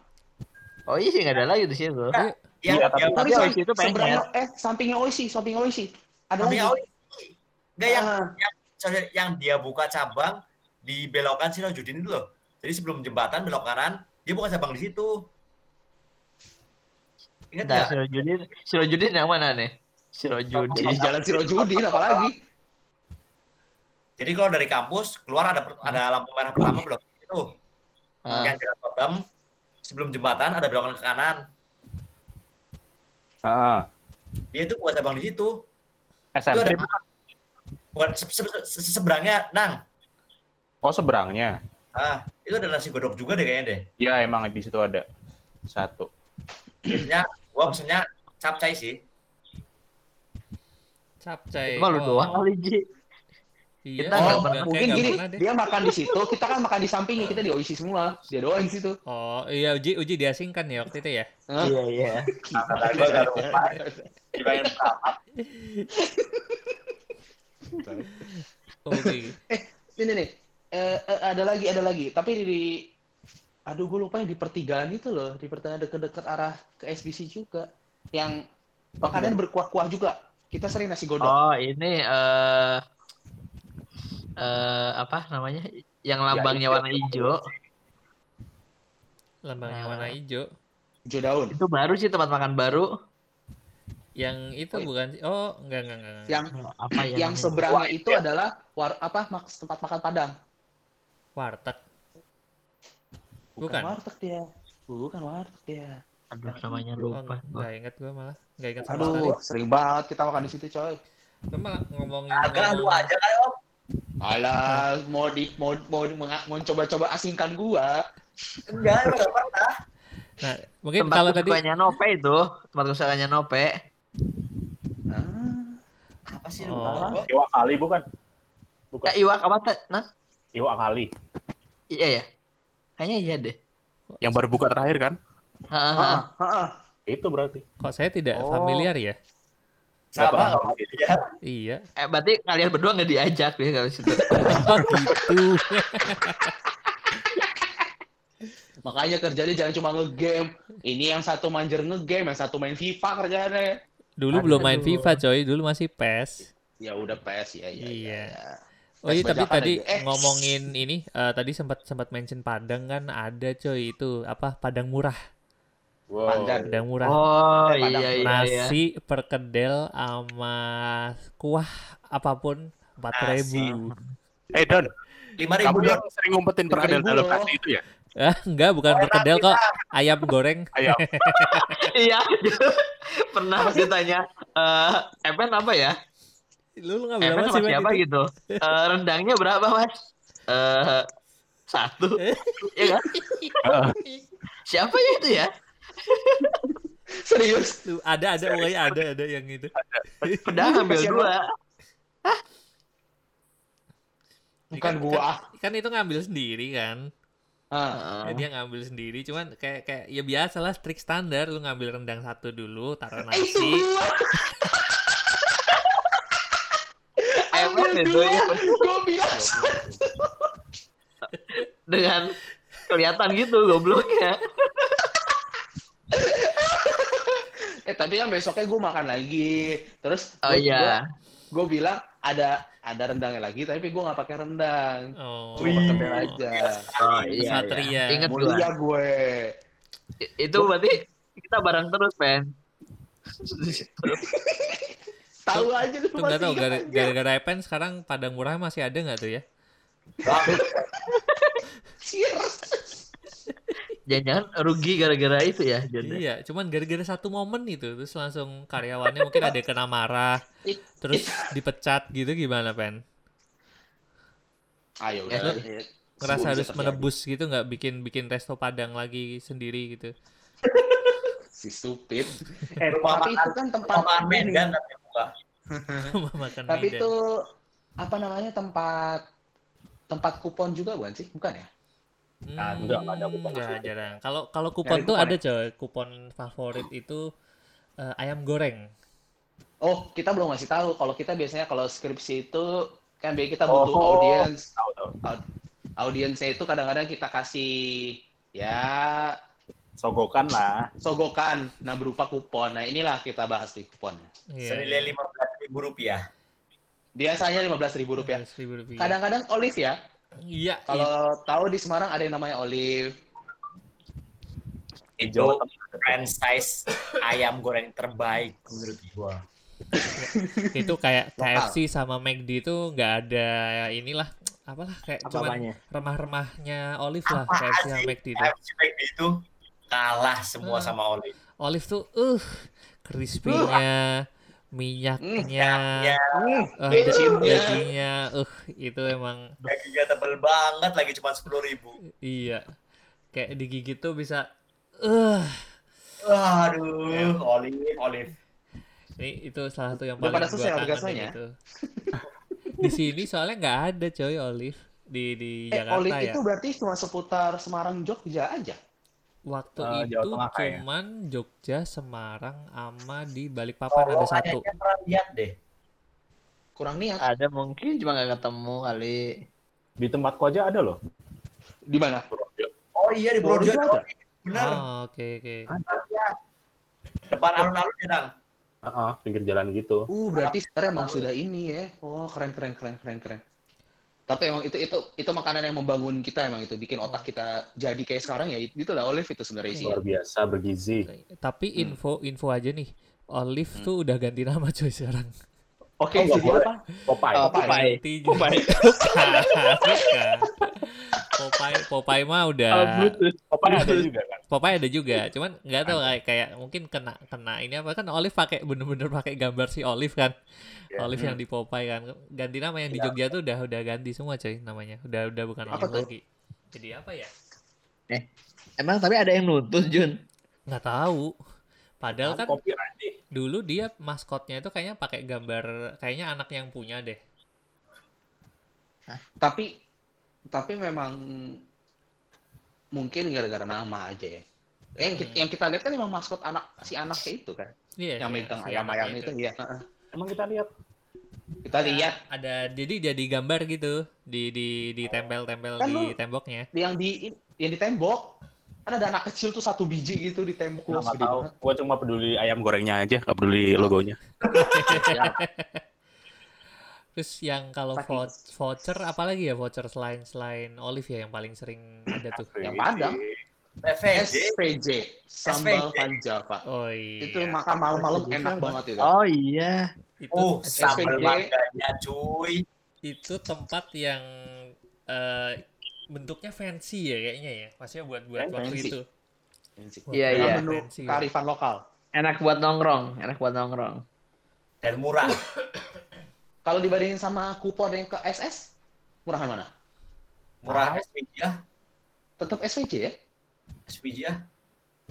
Speaker 5: Oishi nggak ada lagi di situ.
Speaker 3: Yang,
Speaker 4: Iya, tapi-
Speaker 3: yang,
Speaker 5: Tapi
Speaker 2: Sorry,
Speaker 5: Oishi itu pengen.
Speaker 2: eh, sampingnya Oishi, sampingnya Oishi. Ada lagi.
Speaker 3: Sampingnya Oishi. Enggak yang,
Speaker 2: Ah.
Speaker 3: yang sorry, yang dia buka cabang di belokan Sirojudin itu loh. Jadi sebelum jembatan belok kanan, dia buka cabang di situ. Ingat
Speaker 5: Nah,
Speaker 3: nggak?
Speaker 5: Sirojudin, Sirojudin yang mana nih?
Speaker 2: Di
Speaker 5: Sirojudin.
Speaker 2: Jalan Sirojudin, apalagi.
Speaker 3: Jadi kalau dari kampus keluar ada ada lampu merah pertama belok itu.
Speaker 5: Ah,
Speaker 3: Yang jalan Kodam sebelum jembatan ada belokan ke kanan.
Speaker 4: Ah,
Speaker 3: Dia itu buka cabang di situ.
Speaker 4: SMP.
Speaker 3: Bukan se- se- se- seberangnya, Nang.
Speaker 4: Oh seberangnya.
Speaker 3: Ah, itu ada nasi godok juga deh kayaknya deh.
Speaker 4: Ya emang di situ ada satu.
Speaker 3: Biasanya gua pesennya capcay sih.
Speaker 1: Capcay.
Speaker 5: Emang lu
Speaker 1: Oh,
Speaker 5: doang kali Ji.
Speaker 1: Iya,
Speaker 5: Kita
Speaker 2: Oh,
Speaker 5: pernah.
Speaker 2: mungkin gini, dia makan di situ, kita kan makan di sampingnya, kita di OIC semua. Dia doang di situ.
Speaker 1: Oh, iya Uji Uji diasingkan ya waktu itu ya.
Speaker 5: Iya iya.
Speaker 3: Kata gua gak lupa. Dibayar berapa?
Speaker 1: Oke.
Speaker 2: Ini nih, eh, eh, ada lagi, ada lagi. Tapi di, di- aduh gue lupa yang di pertigaan itu loh, di pertigaan deket-deket arah ke SBC juga. Yang makanan berkuah-kuah juga. Kita sering nasi godok.
Speaker 5: Oh ini eh eh apa namanya? Yang lambangnya warna hijau.
Speaker 1: Lambangnya
Speaker 5: Nah.
Speaker 1: warna hijau.
Speaker 2: Hijau daun.
Speaker 5: Itu baru sih tempat makan baru.
Speaker 1: Yang itu
Speaker 2: Oh,
Speaker 1: bukan sih? Oh, enggak enggak enggak. enggak.
Speaker 2: Yang
Speaker 5: Apa ya?
Speaker 2: yang seberangnya itu adalah war, apa mak- tempat makan Padang.
Speaker 1: warteg.
Speaker 2: Bukan,
Speaker 1: Bukan.
Speaker 2: warteg dia. Bukan warteg dia.
Speaker 5: Aduh namanya
Speaker 1: Oh,
Speaker 5: lupa. gua.
Speaker 1: enggak ingat gua malah. Enggak ingat sama sekali.
Speaker 2: Aduh, sering banget kita makan di situ, coy.
Speaker 1: Malah ngomongin
Speaker 3: Agak lu aja kali om.
Speaker 2: Alah, mau di mau mau, mau coba-coba asingkan gua.
Speaker 3: Enggak, emang gak pernah.
Speaker 1: Nah, mungkin
Speaker 5: Tempat
Speaker 1: kalau tadi
Speaker 5: Nope itu, tempat kesukaannya Nope.
Speaker 2: Ah,
Speaker 3: Apa sih
Speaker 1: Oh.
Speaker 3: lu? Gua-
Speaker 4: Iwa kali bukan? Bukan.
Speaker 5: Ya Iwak apa? Nah,
Speaker 4: Iwa kali.
Speaker 5: iya ya. Kayaknya iya deh.
Speaker 4: Yang baru buka terakhir kan?
Speaker 5: Heeh, heeh.
Speaker 4: Itu berarti.
Speaker 1: kok saya tidak
Speaker 2: Oh.
Speaker 1: familiar ya?
Speaker 3: Sama
Speaker 4: pernah.
Speaker 3: nggak apa-apa. Ya.
Speaker 1: Iya.
Speaker 5: Eh berarti kalian berdua nggak diajak ya kalau situ.
Speaker 1: Oh gitu. (laughs)
Speaker 2: Makanya kerjanya jangan cuma ngegame. Ini yang satu manjer ngegame, yang satu main FIFA kerjanya.
Speaker 1: Dulu
Speaker 5: Aduh.
Speaker 1: belum main FIFA coy, dulu masih PES.
Speaker 2: Ya udah PS ya ya.
Speaker 1: Iya.
Speaker 2: ya.
Speaker 1: Oh iya tapi tadi
Speaker 2: aja. Eh.
Speaker 1: ngomongin ini eh, tadi sempat sempat mention Padang kan ada coy itu apa Padang murah.
Speaker 4: Wow.
Speaker 2: Pandan.
Speaker 1: Padang murah.
Speaker 5: Oh
Speaker 2: Eh, Padang
Speaker 5: iya iya iya.
Speaker 1: Nasi perkedel sama kuah apa pun empat ribu.
Speaker 4: Eh Don,
Speaker 3: Lima
Speaker 4: kamu
Speaker 3: ribu
Speaker 4: yang sering ngumpetin perkedel
Speaker 2: 5.000
Speaker 4: dalam
Speaker 2: loh.
Speaker 4: nasi itu ya?
Speaker 1: Ah, enggak bukan perkedel kok ayam goreng.
Speaker 4: Ayam. (laughs)
Speaker 5: Iya. Pernah ditanya eh Evan apa ya?
Speaker 1: Lu lu ngambil
Speaker 5: Evan
Speaker 1: apa
Speaker 5: sama
Speaker 1: sih
Speaker 5: siapa gitu. Eh rendangnya berapa mas? Eh satu. Iya kan? (laughs) Siapa ya itu ya? (laughs)
Speaker 2: Serius.
Speaker 1: Tuh, ada ada pokoknya ada ada yang itu. (laughs)
Speaker 5: Padahal ngambil
Speaker 2: Siapa?
Speaker 5: dua.
Speaker 2: Bukan gua.
Speaker 1: Kan itu ngambil sendiri kan.
Speaker 2: Ah.
Speaker 1: Ya, dia ngambil sendiri cuman kayak kayak ya biasa lah trik standar lu ngambil rendang satu dulu taruh
Speaker 2: Eh, itu (laughs)
Speaker 1: nasi
Speaker 2: Ambil
Speaker 5: itu
Speaker 2: dua.
Speaker 5: ya.
Speaker 2: Gua bilang
Speaker 5: dengan kelihatan gitu gobloknya. (laughs)
Speaker 2: Eh tapi kan besoknya gue makan lagi. Terus
Speaker 5: Oh
Speaker 2: gua-
Speaker 5: iya.
Speaker 2: Gue bilang ada ada rendangnya lagi, tapi gue nggak pakai rendang.
Speaker 1: oh
Speaker 2: Cuma perkedel aja.
Speaker 5: Oh iya.
Speaker 1: Satria.
Speaker 5: iya. Ingat gua.
Speaker 2: Mulia gue.
Speaker 5: I- Itu berarti kita bareng terus, Pen. (laughs)
Speaker 2: Tahu aja lu
Speaker 1: tuh nggak tahu gara-gara Epen sekarang Padang Murah masih ada nggak tuh ya (laughs)
Speaker 2: Cheers.
Speaker 5: Jangan-jangan rugi gara-gara itu ya, Jon.
Speaker 1: iya cuman gara-gara satu momen itu terus langsung karyawannya mungkin ada yang kena marah terus dipecat gitu gimana Pen
Speaker 2: Ayo
Speaker 5: Ya,
Speaker 2: udah. ya.
Speaker 1: ngerasa harus menebus gitu nggak bikin bikin resto Padang lagi sendiri gitu
Speaker 2: Si stupid.
Speaker 3: Eh, rumah
Speaker 2: Tapi
Speaker 3: makan,
Speaker 2: itu kan tempat ini.
Speaker 3: Medan tapi buka. (laughs)
Speaker 1: makan
Speaker 2: Tapi itu apa namanya tempat tempat kupon juga bukan sih? Bukan ya?
Speaker 4: Nah, enggak, enggak ada kupon.
Speaker 1: Enggak, jarang. Kalau kalau kupon
Speaker 2: Nyari
Speaker 1: tuh
Speaker 2: kupon
Speaker 1: ada coy, kupon favorit itu eh, ayam goreng.
Speaker 2: Oh, kita belum ngasih tahu. Kalau kita biasanya kalau skripsi itu kan biasanya kita
Speaker 4: Oh.
Speaker 2: butuh audiens.
Speaker 4: Tahu tahu.
Speaker 2: Audiensnya itu kadang-kadang kita kasih ya
Speaker 4: Sogokan lah.
Speaker 2: sogokan, nah berupa kupon. Nah inilah kita bahas di kuponnya.
Speaker 1: Iya.
Speaker 3: Senilai lima belas ribu rupiah.
Speaker 2: Biasanya lima belas ribu rupiah. Kadang-kadang olive ya.
Speaker 1: Iya.
Speaker 2: Kalau tahu di Semarang ada yang namanya olive.
Speaker 3: Itu franchise ayam goreng terbaik menurut gua. (laughs)
Speaker 1: itu kayak. KFC sama McD itu nggak ada inilah apalah kayak cuman
Speaker 5: Apa-apanya?
Speaker 1: remah-remahnya olive lah
Speaker 3: Apaan
Speaker 1: KFC sama? McD itu.
Speaker 3: KFC McD itu kalah semua
Speaker 1: Ah.
Speaker 3: sama Olive.
Speaker 1: Olive tuh uh crispy-nya minyaknya,
Speaker 3: Ya,
Speaker 2: Hmm,
Speaker 1: eh,
Speaker 2: bensinnya.
Speaker 1: dagingnya, uh itu emang
Speaker 3: dagingnya tebel banget lagi cuma sepuluh ribu.
Speaker 1: iya. Kayak digigit tuh bisa eh
Speaker 3: Aduh, olive, olive.
Speaker 1: ini itu salah satu yang
Speaker 2: Udah
Speaker 1: paling
Speaker 2: pada
Speaker 1: gua
Speaker 2: selesai
Speaker 1: kangenin
Speaker 2: orgasmenya?
Speaker 1: itu. di sini soalnya nggak ada coy olive di di
Speaker 2: Eh,
Speaker 1: Jakarta
Speaker 2: Olive
Speaker 1: ya.
Speaker 2: itu berarti cuma seputar Semarang Jogja aja.
Speaker 1: Waktu
Speaker 4: Eh,
Speaker 1: itu
Speaker 4: Jawa Tengah
Speaker 1: cuman Jogja, Semarang, ama di Balikpapan
Speaker 3: Kalau
Speaker 1: ada satu.
Speaker 3: lihat deh.
Speaker 2: Kurang niat.
Speaker 5: Ada mungkin cuma nggak ketemu kali.
Speaker 4: Di tempatku aja ada loh.
Speaker 2: Di mana?
Speaker 3: Oh iya di
Speaker 2: Purworejo. ada?
Speaker 3: Benar.
Speaker 1: Oh, oke oke.
Speaker 3: Depan alun-alun ya, Dang.
Speaker 4: Heeh, pinggir jalan gitu.
Speaker 2: Uh, berarti sebenarnya emang sudah ini ya. Oh, keren keren keren keren keren. Tapi emang itu itu itu makanan yang membangun kita emang itu bikin otak kita jadi kayak sekarang ya itu lah olive itu sebenarnya sih.
Speaker 4: Luar biasa bergizi.
Speaker 1: Tapi
Speaker 2: Hmm.
Speaker 1: info info aja nih. Olive tuh udah ganti nama coy sekarang.
Speaker 2: Oke,
Speaker 4: Oh, nggak
Speaker 2: jadi apa?
Speaker 4: Popeye.
Speaker 5: Oh,
Speaker 2: Popeye.
Speaker 5: Popeye.
Speaker 1: Ganti
Speaker 5: Popeye. (laughs)
Speaker 1: Popeye Popeye mah udah
Speaker 5: Bluetooth.
Speaker 4: Popeye ada juga kan.
Speaker 1: Popeye ada juga, cuman nggak tahu kayak kayak mungkin kena kena ini apa kan Olive pakai bener-bener pakai gambar si Olive kan.
Speaker 4: Iya.
Speaker 1: Olive yang di Popeye kan. Ganti nama yang di Jogja tuh udah udah ganti semua coy namanya. Udah udah bukan
Speaker 2: Apa
Speaker 1: Olive
Speaker 2: tuh?
Speaker 1: lagi. Jadi apa ya?
Speaker 5: Emang tapi ada yang nuntut Jun.
Speaker 1: Nggak tahu. Padahal kan dulu dia maskotnya itu kayaknya pakai gambar kayaknya anak yang punya deh.
Speaker 2: Tapi tapi memang mungkin gara-gara nama aja ya. Yang, kita, yang kita lihat kan emang maskot anak si anaknya itu kan.
Speaker 1: Iya.
Speaker 2: yang
Speaker 1: iya,
Speaker 2: megang ayam-ayam itu iya. Heeh.
Speaker 4: Emang kita lihat.
Speaker 2: Kita lihat
Speaker 1: Ada jadi jadi gambar gitu di di ditempel-tempel
Speaker 2: Kan
Speaker 1: di
Speaker 2: lu-
Speaker 1: temboknya.
Speaker 2: yang di yang di tembok kan ada anak kecil tuh satu biji gitu di tembok
Speaker 4: tahu.
Speaker 2: banget.
Speaker 4: Gua cuma peduli ayam gorengnya aja, nggak peduli logonya. (laughs)
Speaker 1: Terus yang kalau vou- voucher apalagi ya voucher selain selain olive ya yang paling sering ada tuh.
Speaker 2: Yang Padang.
Speaker 3: PVJ.
Speaker 2: SPJ sambal
Speaker 3: SPJ.
Speaker 2: panjava.
Speaker 1: Oh iya.
Speaker 2: Itu makan malam-malam enak banget itu.
Speaker 5: Oh iya.
Speaker 1: itu
Speaker 3: Uh, sambal
Speaker 2: SPJ.
Speaker 3: mangganya cuy.
Speaker 1: itu tempat yang eh, bentuknya fancy ya kayaknya ya. Maksudnya buat buat waktu
Speaker 2: Fancy.
Speaker 1: itu.
Speaker 5: Iya, iya.
Speaker 2: menu
Speaker 1: ya.
Speaker 2: kearifan lokal.
Speaker 5: Enak buat nongkrong, enak buat nongkrong.
Speaker 3: Dan murah.
Speaker 2: Kalau dibandingin sama kupon yang ke SS, murahan mana?
Speaker 3: Murah SPJ ya.
Speaker 2: Tetap SVJ ya?
Speaker 3: SPJ ya.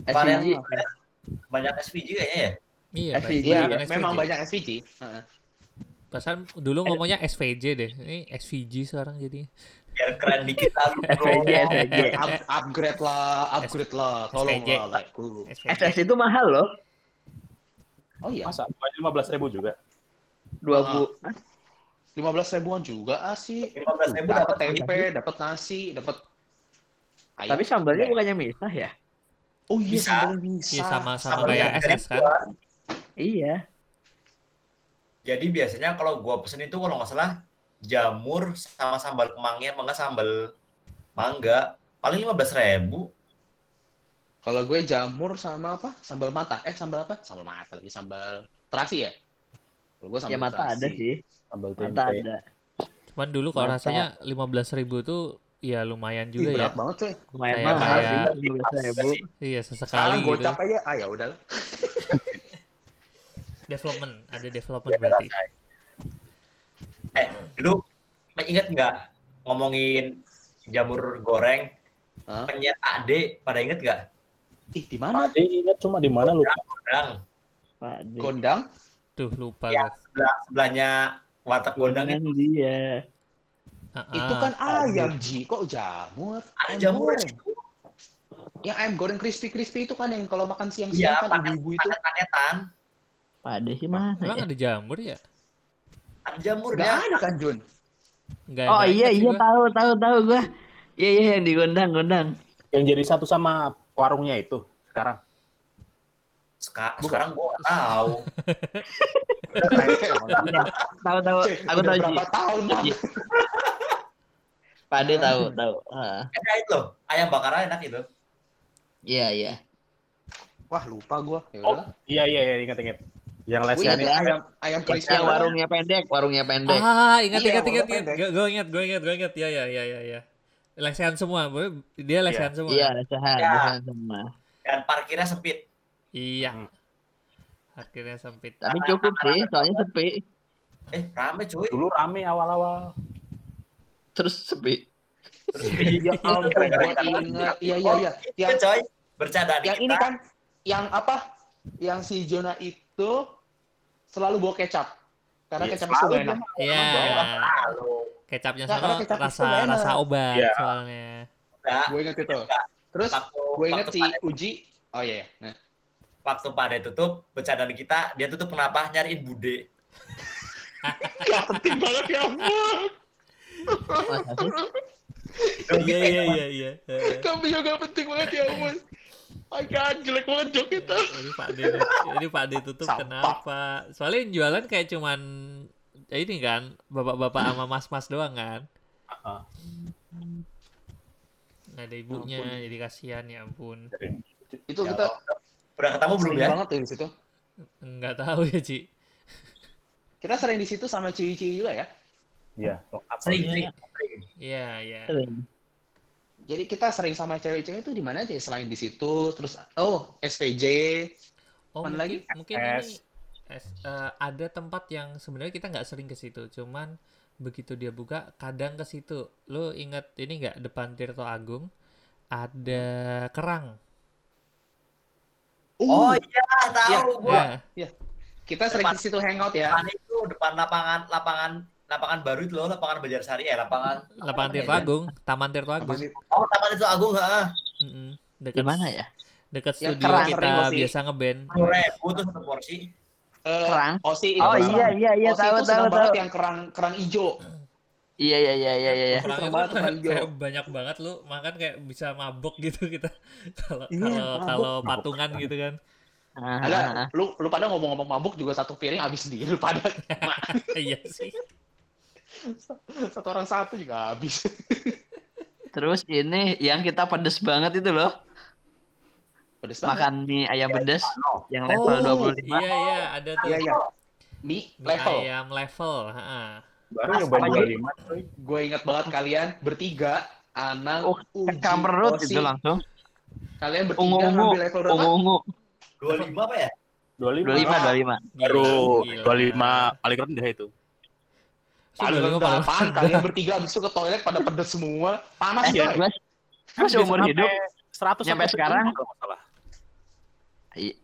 Speaker 5: SPG.
Speaker 3: Banyak SPJ kayaknya ya.
Speaker 1: Iya,
Speaker 5: SVJ,
Speaker 2: Iya,
Speaker 1: yang
Speaker 2: memang
Speaker 1: SVJ.
Speaker 2: banyak SVJ. Heeh.
Speaker 1: Perasaan dulu ngomongnya SVJ deh. Ini SVG sekarang jadi.
Speaker 3: Biar keren dikit lah.
Speaker 5: SPG, SPG.
Speaker 2: Up- upgrade lah, upgrade lah. Tolong
Speaker 1: SVJ.
Speaker 2: lah, like.
Speaker 1: SVJ.
Speaker 5: SS itu mahal loh.
Speaker 2: Oh iya,
Speaker 4: Masa lima belas ribu juga?
Speaker 5: Dua
Speaker 2: Ah.
Speaker 5: bu.
Speaker 2: lima belas ribuan juga asik.
Speaker 3: 15 ribu
Speaker 2: Dapat tempe, dapat nasi, dapat ayam.
Speaker 5: Tapi sambalnya bukannya misah ya?
Speaker 2: Oh iya,
Speaker 3: Bisa.
Speaker 2: sambalnya bisa.
Speaker 1: Iya sama sama
Speaker 3: Sambal
Speaker 1: kayak SS kan.
Speaker 5: Iya.
Speaker 3: Jadi biasanya kalau gua pesen itu kalau nggak salah jamur sama sambal kemangnya, apa nggak sambal mangga, paling lima belas ribu.
Speaker 2: Kalau gue jamur sama apa? Sambal mata. Eh, sambal apa? Sambal mata lagi sambal terasi ya? Kalau sambal
Speaker 5: Ya mata
Speaker 2: terasi.
Speaker 5: ada sih.
Speaker 4: Sambal
Speaker 5: Mata
Speaker 4: tempe.
Speaker 5: ada.
Speaker 1: Cuman dulu kalau
Speaker 5: Mantap.
Speaker 1: rasanya 15.000 tuh ya lumayan
Speaker 2: Ih,
Speaker 1: juga ya.
Speaker 2: berat banget cuy.
Speaker 5: Lumayan
Speaker 1: Kayak-
Speaker 5: mahal sih.
Speaker 1: kayak-
Speaker 5: Lima belas ribu.
Speaker 1: Iya
Speaker 2: Sekarang
Speaker 1: sesekali gitu.
Speaker 2: aja, ah ya udah. (laughs)
Speaker 1: Development, ada development berarti.
Speaker 3: Eh, dulu inget nggak ngomongin jamur goreng?
Speaker 2: Hah?
Speaker 3: Penyet AD, pada inget nggak?
Speaker 2: Ih, di mana?
Speaker 4: Tadi ingat cuma di mana lu?
Speaker 3: Gondang,
Speaker 5: D.
Speaker 2: Gondang?
Speaker 1: Tuh lupa
Speaker 3: Ya.
Speaker 1: gua.
Speaker 3: sebelah sebelahnya warteg gondang itu
Speaker 5: dia.
Speaker 1: Ah,
Speaker 2: Itu
Speaker 1: ah.
Speaker 2: kan ayam, Ji. Kok jamur? Ayam
Speaker 3: jamur.
Speaker 2: Yang ayam goreng crispy-crispy itu kan yang kalau makan
Speaker 3: Iya,
Speaker 2: siang-siang kan
Speaker 3: pakai
Speaker 2: ibu-ibu itu.
Speaker 3: paketan.
Speaker 5: Pak D sih mana
Speaker 1: Emang
Speaker 5: ya?
Speaker 1: ada jamur ya?
Speaker 3: Ada
Speaker 2: Gak
Speaker 3: jamurnya.
Speaker 2: ada kan, Jun?
Speaker 1: Enggak.
Speaker 5: Oh iya iya tahu tahu tahu gua. Iya iya yang di gondang gondang.
Speaker 4: Yang jadi satu sama warungnya itu sekarang.
Speaker 3: Seka- sekarang gua nggak tahu. (laughs)
Speaker 5: Tahu tahu. Aku tahu
Speaker 2: berapa tahun.
Speaker 5: Pak D tahu (laughs) tahu. Ah,
Speaker 3: Enak itu loh, ayam bakar enak itu.
Speaker 5: Iya iya.
Speaker 2: Wah, lupa gua. Ya
Speaker 4: Oh,
Speaker 2: udah.
Speaker 4: iya iya iya ingat ingat. Yang les
Speaker 2: Wih,
Speaker 5: Iya,
Speaker 2: ada
Speaker 5: iya.
Speaker 2: ayam ayam crispy.
Speaker 5: Yang warungnya pendek, warungnya pendek.
Speaker 1: Ah, ingat
Speaker 2: Iya,
Speaker 1: ingat ingat ingat. Gue ingat, gue ingat, gue ingat. Ya ya ya ya ya. Lesehan semua, dia lesehan semua.
Speaker 5: Iya, sehat,
Speaker 3: Ya.
Speaker 5: sehat semua.
Speaker 3: Dan parkirnya sempit.
Speaker 1: Iya.
Speaker 4: Hmm.
Speaker 1: Parkirnya sempit.
Speaker 5: Tapi cukup sih, soalnya sepi.
Speaker 3: Eh, rame cuy.
Speaker 4: Dulu rame awal-awal.
Speaker 5: Terus sepi.
Speaker 3: Terus
Speaker 2: Ya ampun, gua ingat. Iya, iya, iya.
Speaker 3: Iya
Speaker 2: Yang
Speaker 3: coy, bercanda
Speaker 2: yang ini kan yang apa? Yang si Jonah itu selalu bawa kecap. Karena
Speaker 4: Iya,
Speaker 2: kecap itu enak.
Speaker 1: Iya. Kecapnya sama
Speaker 2: karena kecap
Speaker 1: rasa rasa obat
Speaker 4: Iya.
Speaker 1: soalnya.
Speaker 2: Gue inget itu. Terus gue inget si Uji. Oh iya, iya. Nah.
Speaker 3: Waktu pada tutup, bercandaan kita, dia tutup kenapa? Nyariin bude.
Speaker 2: Gak penting banget ya ampun.
Speaker 5: Sih?
Speaker 1: Iya iya iya iya.
Speaker 2: Kami juga penting banget ya ampun. My God, jelek banget jok kita.
Speaker 1: Ini Pak D ini Pak D tutup
Speaker 2: Sampah.
Speaker 1: kenapa? Soalnya yang jualan kayak cuman ya ini kan bapak-bapak sama mas-mas doang kan.
Speaker 4: Heeh.
Speaker 1: Nggak ada ibunya jadi kasihan ya ampun.
Speaker 2: Itu
Speaker 3: Ya
Speaker 2: kita
Speaker 3: Allah. Udah ketemu belum ya?
Speaker 2: banget tuh di situ.
Speaker 1: Enggak tahu ya, Ci.
Speaker 2: Kita sering di situ sama ciwi-ciwi juga ya.
Speaker 4: Iya.
Speaker 3: Sering, sering.
Speaker 1: Iya, iya.
Speaker 2: Jadi kita sering sama cewek-cewek itu di mana aja ya? selain di situ, terus oh SPJ,
Speaker 1: Oh,
Speaker 2: Mana
Speaker 1: mungkin,
Speaker 2: lagi?
Speaker 1: mungkin
Speaker 4: S.
Speaker 1: ini es- eh, ada tempat yang sebenarnya kita nggak sering ke situ, cuman begitu dia buka kadang ke situ. Lo ingat ini nggak depan Tirto Agung ada kerang.
Speaker 3: Oh
Speaker 2: Uh,
Speaker 3: iya, tahu gua.
Speaker 1: Ya,
Speaker 2: kita sering
Speaker 3: depan-
Speaker 2: di situ hangout ya.
Speaker 3: Depan itu depan lapangan lapangan lapangan baru itu loh, lapangan Banjarsari eh lapangan
Speaker 1: lapangan
Speaker 3: apa
Speaker 1: Tirto? Agung, Taman Tirto Agung.
Speaker 3: Oh, taman itu Agung heeh.
Speaker 5: Di
Speaker 1: Dekat
Speaker 5: mana ya?
Speaker 1: dekat
Speaker 2: Ya,
Speaker 1: studio
Speaker 2: kerang
Speaker 1: kita biasa ngeband.
Speaker 3: Ribu tuh satu porsi.
Speaker 2: Eh,
Speaker 5: Kerang?
Speaker 2: Osi itu
Speaker 5: Oh iya iya iya tahu tahu
Speaker 2: banget
Speaker 5: tahu.
Speaker 2: yang kerang kerang hijau.
Speaker 5: Iya iya iya iya iya.
Speaker 2: Banget hijau.
Speaker 1: kayak banyak banget lu makan kayak bisa mabok gitu kita (laughs) kalau
Speaker 2: Iya,
Speaker 1: kalau kalau patungan gitu kan.
Speaker 5: Ah,
Speaker 2: Ada,
Speaker 5: ah, ah.
Speaker 2: lu lu pada ngomong-ngomong mabuk juga satu piring habis sendiri lu pada. (laughs)
Speaker 1: iya sih.
Speaker 2: satu orang satu juga habis.
Speaker 5: Terus ini yang kita pedes banget itu loh,
Speaker 2: Pedes banget.
Speaker 5: makan mie ayam pedes yang level
Speaker 2: Oh,
Speaker 5: 25.
Speaker 1: Iya iya ada tuh.
Speaker 2: Iya iya. Mie
Speaker 1: Mie
Speaker 2: level.
Speaker 1: ayam level. ha.
Speaker 4: Baru nyoba dua lima.
Speaker 2: Gue ingat banget kalian bertiga, Anang,
Speaker 5: Oh,
Speaker 2: Uji, Osi.
Speaker 5: itu langsung.
Speaker 2: Kalian bertiga
Speaker 5: Ungu-ungu,
Speaker 2: ngambil level berapa?
Speaker 5: Ungu-ungu.
Speaker 3: Dua lima apa ya?
Speaker 4: Dua lima.
Speaker 5: 25 25.
Speaker 6: Baru
Speaker 1: Gila.
Speaker 6: dua lima paling rendah itu.
Speaker 2: Paling
Speaker 1: 25
Speaker 2: rendah apaan? Kalian bertiga abis itu ke toilet pada pedes semua. Panas
Speaker 5: Eh,
Speaker 2: ya?
Speaker 5: Mas, Mas seumur hidup
Speaker 6: Seratus
Speaker 5: Nyampe sekarang?
Speaker 6: kalau nggak salah.
Speaker 5: i-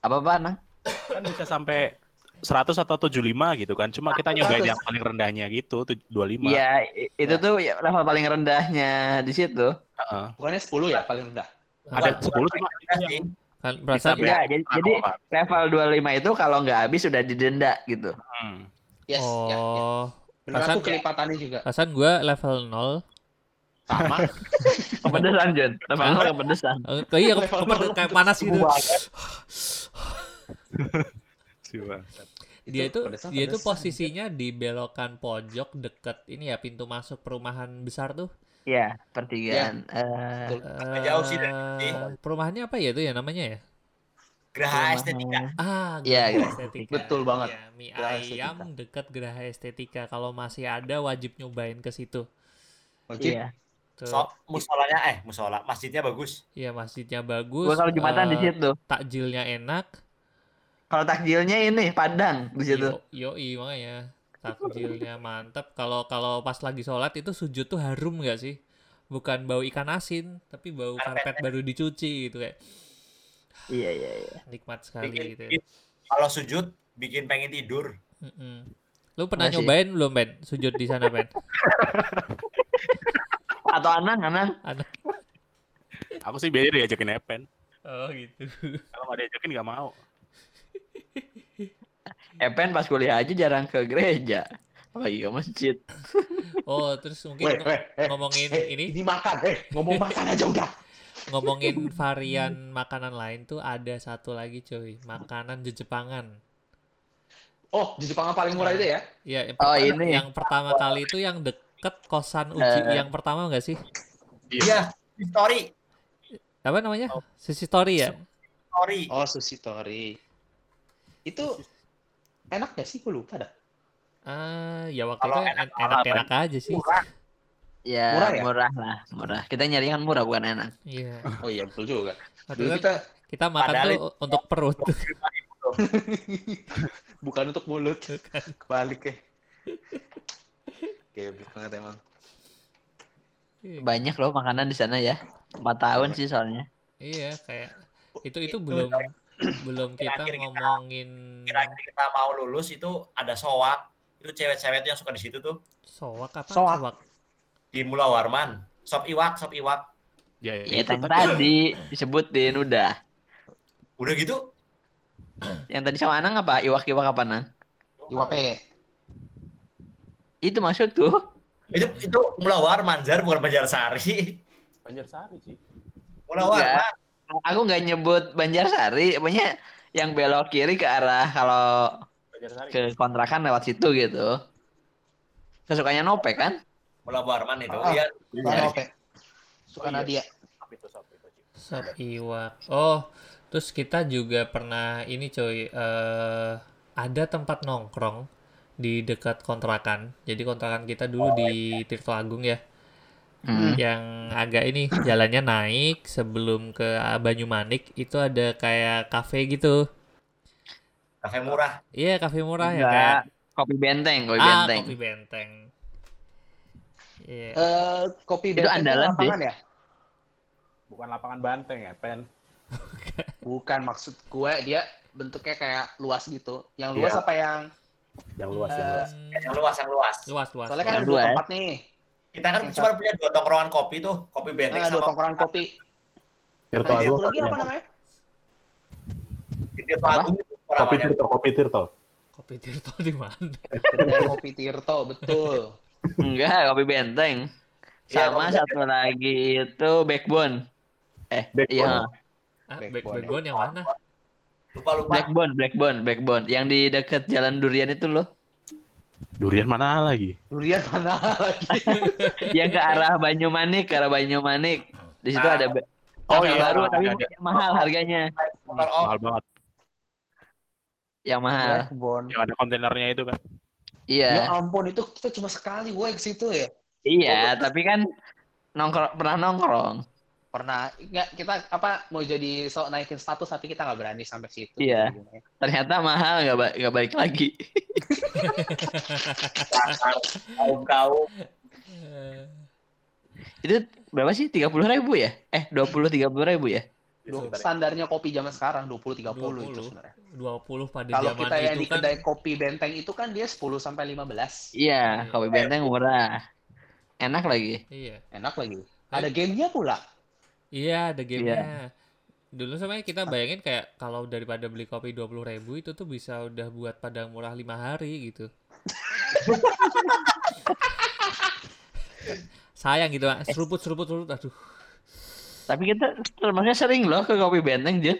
Speaker 5: apa apa nang?
Speaker 6: Kan bisa sampai 100 atau 75 gitu kan. Cuma kita nyobain yang paling rendahnya gitu, tuj- 25.
Speaker 5: Iya, itu tuh ya level paling rendahnya di situ.
Speaker 6: Heeh.
Speaker 2: Bukannya 10 ya paling rendah?
Speaker 6: Ada 10 cuma
Speaker 3: Iya.
Speaker 1: Kan perasaan
Speaker 6: Bisa
Speaker 5: Enggak, jadi,
Speaker 6: Nah,
Speaker 5: jadi level 25 itu kalau nggak habis sudah didenda gitu.
Speaker 6: Hmm.
Speaker 2: Yes, ya, ya.
Speaker 1: Oh,
Speaker 2: aku kelipatannya juga.
Speaker 1: perasaan gue level 0.
Speaker 2: Sama. (laughs)
Speaker 5: Kepedesan, Jon. Level nol kepedesan.
Speaker 1: Kayak (laughs) iya, kayak panas gitu. (laughs) Dia itu dia itu posisinya di belokan pojok deket ini ya pintu masuk perumahan besar tuh.
Speaker 5: Iya, pertigaan. Eh,
Speaker 2: Betul.
Speaker 1: Eh,
Speaker 3: jauh sih dari sini.
Speaker 1: perumahannya apa ya itu ya namanya ya?
Speaker 3: Geraha estetika.
Speaker 1: Ah,
Speaker 5: Iya,
Speaker 1: Geraha
Speaker 5: Geraha
Speaker 1: Estetika.
Speaker 2: Betul banget.
Speaker 1: Iya, mie
Speaker 2: Geraha
Speaker 1: ayam dekat Geraha Estetika. Kalau masih ada wajib nyobain ke situ.
Speaker 2: Wajib.
Speaker 5: Iya.
Speaker 3: So, musolanya eh musola, masjidnya bagus.
Speaker 1: Iya, masjidnya bagus.
Speaker 5: Gua kalau Jumatan di
Speaker 1: eh,
Speaker 5: situ.
Speaker 1: Takjilnya enak.
Speaker 5: Kalau takjilnya ini Padang di situ.
Speaker 1: Yo, yoi makanya takjilnya mantap. Kalau kalau pas lagi sholat itu sujud tuh harum nggak sih? Bukan bau ikan asin, tapi bau karpet baru dicuci gitu kayak
Speaker 5: Iya, iya, iya.
Speaker 1: nikmat sekali
Speaker 3: Bikin,
Speaker 1: gitu. ya.
Speaker 3: kalau sujud bikin pengen tidur.
Speaker 1: Mm-mm. Lu pernah
Speaker 5: Masih.
Speaker 1: nyobain belum, Ben? Sujud di sana, Ben? (laughs)
Speaker 5: Atau Anang, Anang.
Speaker 6: Aku sih biasa diajakin Epen.
Speaker 1: Oh, gitu.
Speaker 6: Kalau nggak diajakin nggak mau.
Speaker 5: Epen pas kuliah aja jarang ke gereja. Oh iya masjid.
Speaker 1: Oh, terus mungkin
Speaker 2: Weh, weh, eh,
Speaker 1: ngomongin
Speaker 2: eh,
Speaker 1: ini
Speaker 2: ini makan, eh ngomong makan aja udah.
Speaker 1: ngomongin varian makanan lain tuh ada satu lagi cuy makanan Jepangan
Speaker 2: Oh, di Jepang paling murah itu ya?
Speaker 1: ya yang
Speaker 5: Oh,
Speaker 1: pertama,
Speaker 5: ini.
Speaker 1: yang pertama kali itu yang deket kosan uji
Speaker 5: Eh.
Speaker 1: yang pertama nggak sih
Speaker 3: Iya, story,
Speaker 1: apa namanya Sushi Story ya
Speaker 3: story.
Speaker 2: Oh, sushi tori. Itu enak gak sih? Gue lupa dah.
Speaker 1: ah ya waktu
Speaker 3: Kalau
Speaker 1: itu
Speaker 3: enak,
Speaker 1: en- enak-enak aja sih
Speaker 3: Murah.
Speaker 5: Ya
Speaker 2: Murah ya?
Speaker 5: murah lah, murah. Kita nyari kan murah bukan enak.
Speaker 1: iya
Speaker 2: Oh iya, betul juga. Dulu kita
Speaker 1: kita makan tuh untuk perut. (laughs) (laughs)
Speaker 2: Bukan untuk mulut. Kebalik ya. Goblok banget emang.
Speaker 5: Banyak loh makanan di sana ya. Empat tahun sih soalnya.
Speaker 1: Iya, kayak itu itu belum belum kita
Speaker 3: kita-
Speaker 1: ngomongin
Speaker 3: Kira-kira kita mau lulus itu ada soak. Itu cewek-cewek tuh yang suka di situ tuh.
Speaker 1: soak apa?
Speaker 2: Soak.
Speaker 1: Soak.
Speaker 3: Di Mula Warman. Sop iwak, sop iwak.
Speaker 6: Ya,
Speaker 5: Ya,
Speaker 6: itu
Speaker 5: yang
Speaker 6: tadi.
Speaker 5: tadi disebutin udah.
Speaker 3: Udah gitu,
Speaker 5: Yang tadi sama Anang apa? Iwak-iwak apa Nang?
Speaker 2: Iwape.
Speaker 5: Itu maksud tuh.
Speaker 3: itu itu Mula Warman, Jar, bukan Banjarsari.
Speaker 4: Banjarsari sih.
Speaker 3: Mula. Warman.
Speaker 5: Aku nggak nyebut Banjarsari, pokoknya yang belok kiri ke arah kalau
Speaker 4: Banjarsari.
Speaker 5: ke kontrakan lewat situ gitu. Kesukaannya Nope kan?
Speaker 3: Mula Warman itu. Iya.
Speaker 2: Bukan Iwape. Suka
Speaker 4: Oh, iya.
Speaker 2: Nadia.
Speaker 4: Sop. Sop
Speaker 1: iwak. Oh, terus kita juga pernah ini coy, eh ada tempat nongkrong di dekat kontrakan. Jadi kontrakan kita dulu di Tirto Agung ya,
Speaker 5: Hmm.
Speaker 1: yang agak ini jalannya naik sebelum ke Banyumanik itu ada kayak kafe gitu.
Speaker 3: Kafe murah.
Speaker 1: Iya, kafe murah ya
Speaker 5: Enggak.
Speaker 1: kayak
Speaker 5: Kopi benteng, kopi
Speaker 1: ah,
Speaker 5: benteng.
Speaker 1: kopi benteng. Iya.
Speaker 2: Eh, kopi
Speaker 5: Itu
Speaker 2: benteng
Speaker 5: andalan sih.
Speaker 2: lapangan ya?
Speaker 4: Bukan lapangan banteng ya, Pen. (laughs)
Speaker 2: Bukan maksud gue dia bentuknya kayak luas gitu. Yang luas
Speaker 4: Iya.
Speaker 2: apa yang
Speaker 4: Yang luas, yang
Speaker 2: Eh,
Speaker 4: luas.
Speaker 3: Yang luas, yang luas.
Speaker 1: luas, luas.
Speaker 2: soalnya kan
Speaker 1: luas.
Speaker 2: ada
Speaker 5: Dua, ya?
Speaker 2: tempat nih.
Speaker 3: Kita kan cuma punya dua tongkrongan kopi tuh, kopi benteng
Speaker 2: Nah, dua
Speaker 3: sama
Speaker 2: tongkrongan kopi.
Speaker 4: Tirto
Speaker 2: yang
Speaker 4: Agung.
Speaker 2: satu lagi apa namanya?
Speaker 3: Tirto Agung
Speaker 4: Kopi. Tirto, kopi Tirto.
Speaker 1: Kopi Tirto di mana?
Speaker 2: Kopi Tirto, betul.
Speaker 5: Enggak, kopi benteng.
Speaker 3: Iya,
Speaker 5: Sama
Speaker 3: kopi
Speaker 5: satu lagi itu backbone. Eh,
Speaker 4: Backbone.
Speaker 5: iya.
Speaker 1: Ah,
Speaker 2: Backbone.
Speaker 1: back backbone yang mana?
Speaker 3: Lupa lupa.
Speaker 5: Backbone, backbone, backbone. Yang di dekat Jalan Durian itu loh.
Speaker 6: Durian mana lagi?
Speaker 2: Durian mana lagi? (laughs)
Speaker 5: Yang ke arah Banyumanik, ke arah Banyumanik. Di situ
Speaker 3: Ah.
Speaker 5: ada
Speaker 6: Oh iya,
Speaker 5: baru
Speaker 6: ada,
Speaker 5: tapi
Speaker 6: ada.
Speaker 5: mahal harganya.
Speaker 3: Oh,
Speaker 6: Mahal banget.
Speaker 5: Yang mahal.
Speaker 2: Backbone.
Speaker 6: Yang ada kontainernya itu kan.
Speaker 2: Ya
Speaker 5: Iya.
Speaker 2: ampun, itu kita cuma sekali gue ke situ ya.
Speaker 5: Iya, tapi kan nongkrong pernah nongkrong.
Speaker 2: Pernah nggak kita apa mau jadi sok naikin status tapi kita nggak berani sampai situ.
Speaker 5: Iya. Ternyata mahal nggak ba- nggak balik lagi.
Speaker 3: kaum kaum. (laughs)
Speaker 1: Eh,
Speaker 5: Itu berapa sih? Tiga puluh ribu ya? Eh, dua puluh tiga puluh ribu ya?
Speaker 2: Standarnya kopi zaman sekarang 20 30 itu
Speaker 1: 20.
Speaker 2: sebenarnya.
Speaker 1: 20 pada
Speaker 2: Kalau
Speaker 1: zaman
Speaker 2: kita yang
Speaker 1: itu
Speaker 2: di
Speaker 1: kan
Speaker 2: kedai kopi Benteng itu kan dia 10 sampai 15.
Speaker 5: Iya, kopi benteng murah. Enak lagi.
Speaker 1: iya.
Speaker 2: Enak lagi. Ada gamenya pula.
Speaker 1: Iya, ada gamenya. Dulu sebenarnya kita bayangin kayak kalau daripada beli kopi 20.000 ribu itu tuh bisa udah buat padang murah lima hari gitu. (laughs) Sayang gitu, Pak. seruput seruput seruput, aduh.
Speaker 5: Tapi kita termasuknya sering loh ke kopi benteng, Jun.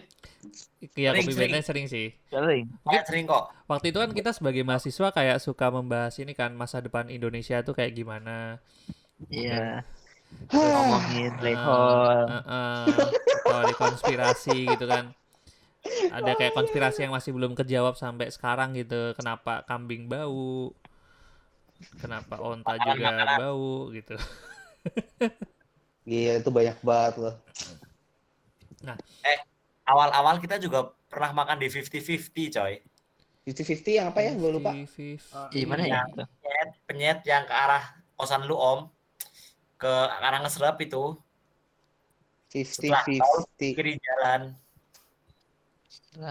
Speaker 1: Iya kopi
Speaker 3: sering.
Speaker 1: benteng sering sih.
Speaker 5: Sering.
Speaker 3: Saya sering kok.
Speaker 1: Waktu itu kan kita sebagai mahasiswa kayak suka membahas ini kan masa depan Indonesia tuh kayak gimana.
Speaker 5: Iya. Ngomongin black hole.
Speaker 1: Eh, eh, teori konspirasi gitu kan. Ada kayak konspirasi yang masih belum kejawab sampai sekarang gitu. Kenapa kambing bau? Kenapa onta juga bau gitu. (laughs)
Speaker 2: Iya, itu banyak banget loh.
Speaker 3: Awal-awal kita juga pernah makan di 50-50 coy.
Speaker 2: 50-50 yang apa ya? Gue lupa.
Speaker 1: Fif-
Speaker 5: Gimana ya?
Speaker 3: Penyet, penyet yang ke arah kosan lu om. Ke arah ngeselap itu.
Speaker 2: 50-50.
Speaker 3: Kiri jalan.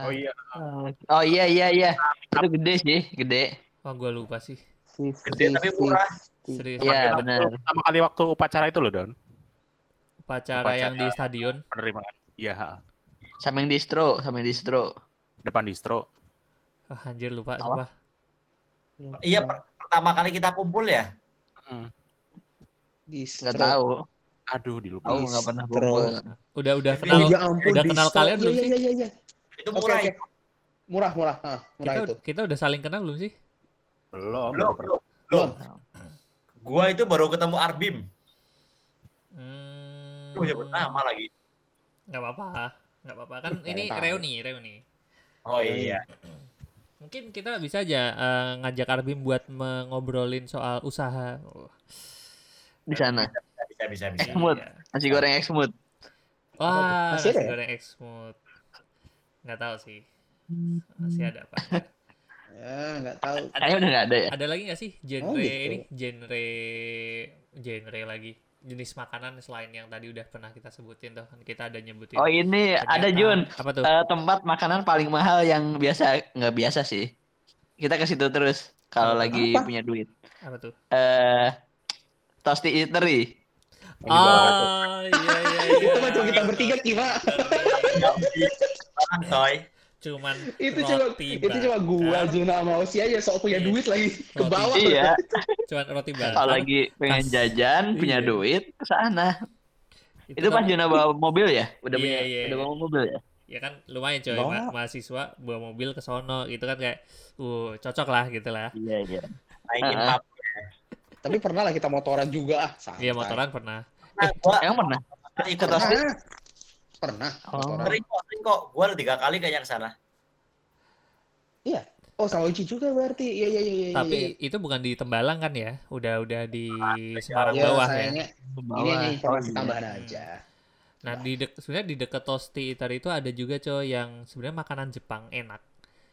Speaker 4: Oh iya,
Speaker 5: Oh iya iya iya. Itu gede sih, gede.
Speaker 1: Oh, gua lupa sih.
Speaker 3: Gede tapi murah.
Speaker 1: Serius.
Speaker 5: Iya, benar.
Speaker 6: Pertama kali waktu upacara itu loh, Don.
Speaker 1: Upacara
Speaker 6: Upacara.
Speaker 1: yang di stadion.
Speaker 6: Penerimaan. Iya.
Speaker 5: Sama yang distro, sama yang distro.
Speaker 6: depan distro.
Speaker 1: Ah, anjir lupa, lupa.
Speaker 3: Iya, per- pertama kali kita kumpul ya.
Speaker 5: Nggak tahu.
Speaker 6: Aduh, dilupa.
Speaker 5: Aku nggak pernah kumpul.
Speaker 1: Udah udah
Speaker 3: Oh,
Speaker 1: kenal.
Speaker 2: ya ampun,
Speaker 1: udah kenal kalian belum
Speaker 2: Iya,
Speaker 1: sih?
Speaker 2: Iya, iya, iya.
Speaker 3: Itu murah.
Speaker 2: oke. Murah, murah. Ah, murah
Speaker 1: Kita,
Speaker 2: itu.
Speaker 1: kita udah saling kenal belum sih?
Speaker 4: belum.
Speaker 3: Belum, belum. Belum. Gua itu baru ketemu Arbim.
Speaker 1: Hmm,
Speaker 3: Oh, nyebut nama lagi.
Speaker 1: nggak apa-apa, nggak apa-apa kan ini reuni, reuni.
Speaker 3: Oh iya.
Speaker 1: Mungkin kita bisa aja eh, ngajak Arbim buat mengobrolin soal usaha. Oh,
Speaker 5: Di sana.
Speaker 3: Bisa, bisa, bisa.
Speaker 5: Exmut.
Speaker 1: iya.
Speaker 5: Nasi goreng exmut.
Speaker 1: Wah,
Speaker 2: Masih ada
Speaker 1: nasi
Speaker 2: ya?
Speaker 1: goreng exmut. Nggak tahu sih. Masih ada apa?
Speaker 2: Ya, nggak tahu.
Speaker 5: Kayaknya udah nggak ada ya.
Speaker 1: Ada lagi nggak sih genre
Speaker 2: Oh, gitu.
Speaker 1: ini? Genre genre lagi jenis makanan selain yang tadi udah pernah kita sebutin tuh kan kita ada nyebutin.
Speaker 5: Oh ini ada
Speaker 1: Ternyata-
Speaker 5: Jun.
Speaker 1: Apa tuh?
Speaker 5: Eh, tempat makanan paling mahal yang biasa nggak biasa sih. Kita ke situ terus kalau lagi
Speaker 2: Apa?
Speaker 5: punya duit.
Speaker 1: Apa tuh?
Speaker 5: Eh Toasty Eatery.
Speaker 1: Ah, iya iya iya.
Speaker 2: Itu (laughs) cuma kita bertiga, Kima.
Speaker 3: Apaan, Toy?
Speaker 1: Cuman
Speaker 2: Itu cuma itu cuma gua, Juna sama Osi aja sok punya
Speaker 1: Iya.
Speaker 2: duit lagi ke bawah.
Speaker 5: Iya,
Speaker 1: cuman roti bakar.
Speaker 5: kalau lagi pengen jajan, punya
Speaker 1: Iya.
Speaker 5: duit ke sana. Itu pas Juna bawa mobil ya? Udah
Speaker 1: Iya,
Speaker 5: punya,
Speaker 1: iya,
Speaker 5: udah
Speaker 1: iya.
Speaker 5: bawa mobil ya?
Speaker 1: ya kan lumayan coy ma- mahasiswa bawa mobil ke sono gitu kan kayak uh cocok lah gitu lah
Speaker 5: Iya, iya.
Speaker 3: Naikin
Speaker 5: ah.
Speaker 2: Tapi pernah lah kita motoran juga ah.
Speaker 1: iya motoran pernah
Speaker 3: Nah, gua
Speaker 5: Emang pernah?
Speaker 3: ikut
Speaker 5: Pernah.
Speaker 3: Toasty.
Speaker 2: Pernah. Pernah.
Speaker 5: Oh.
Speaker 2: motoran.
Speaker 3: Sering kok, sering kok. Gua udah tiga kali kayaknya ke sana.
Speaker 2: Iya. Oh, sama Uci juga berarti. Iya, iya, iya, iya.
Speaker 1: tapi
Speaker 2: iya.
Speaker 1: itu bukan di Tembalang kan ya udah udah di Semarang
Speaker 2: Ya,
Speaker 1: bawah ya
Speaker 2: sayangnya ini
Speaker 5: Bawah.
Speaker 2: hanya informasi
Speaker 5: iya.
Speaker 2: tambahan aja.
Speaker 1: nah di dek sebenarnya di dekat Tosti Eater itu ada juga coy yang sebenarnya makanan Jepang enak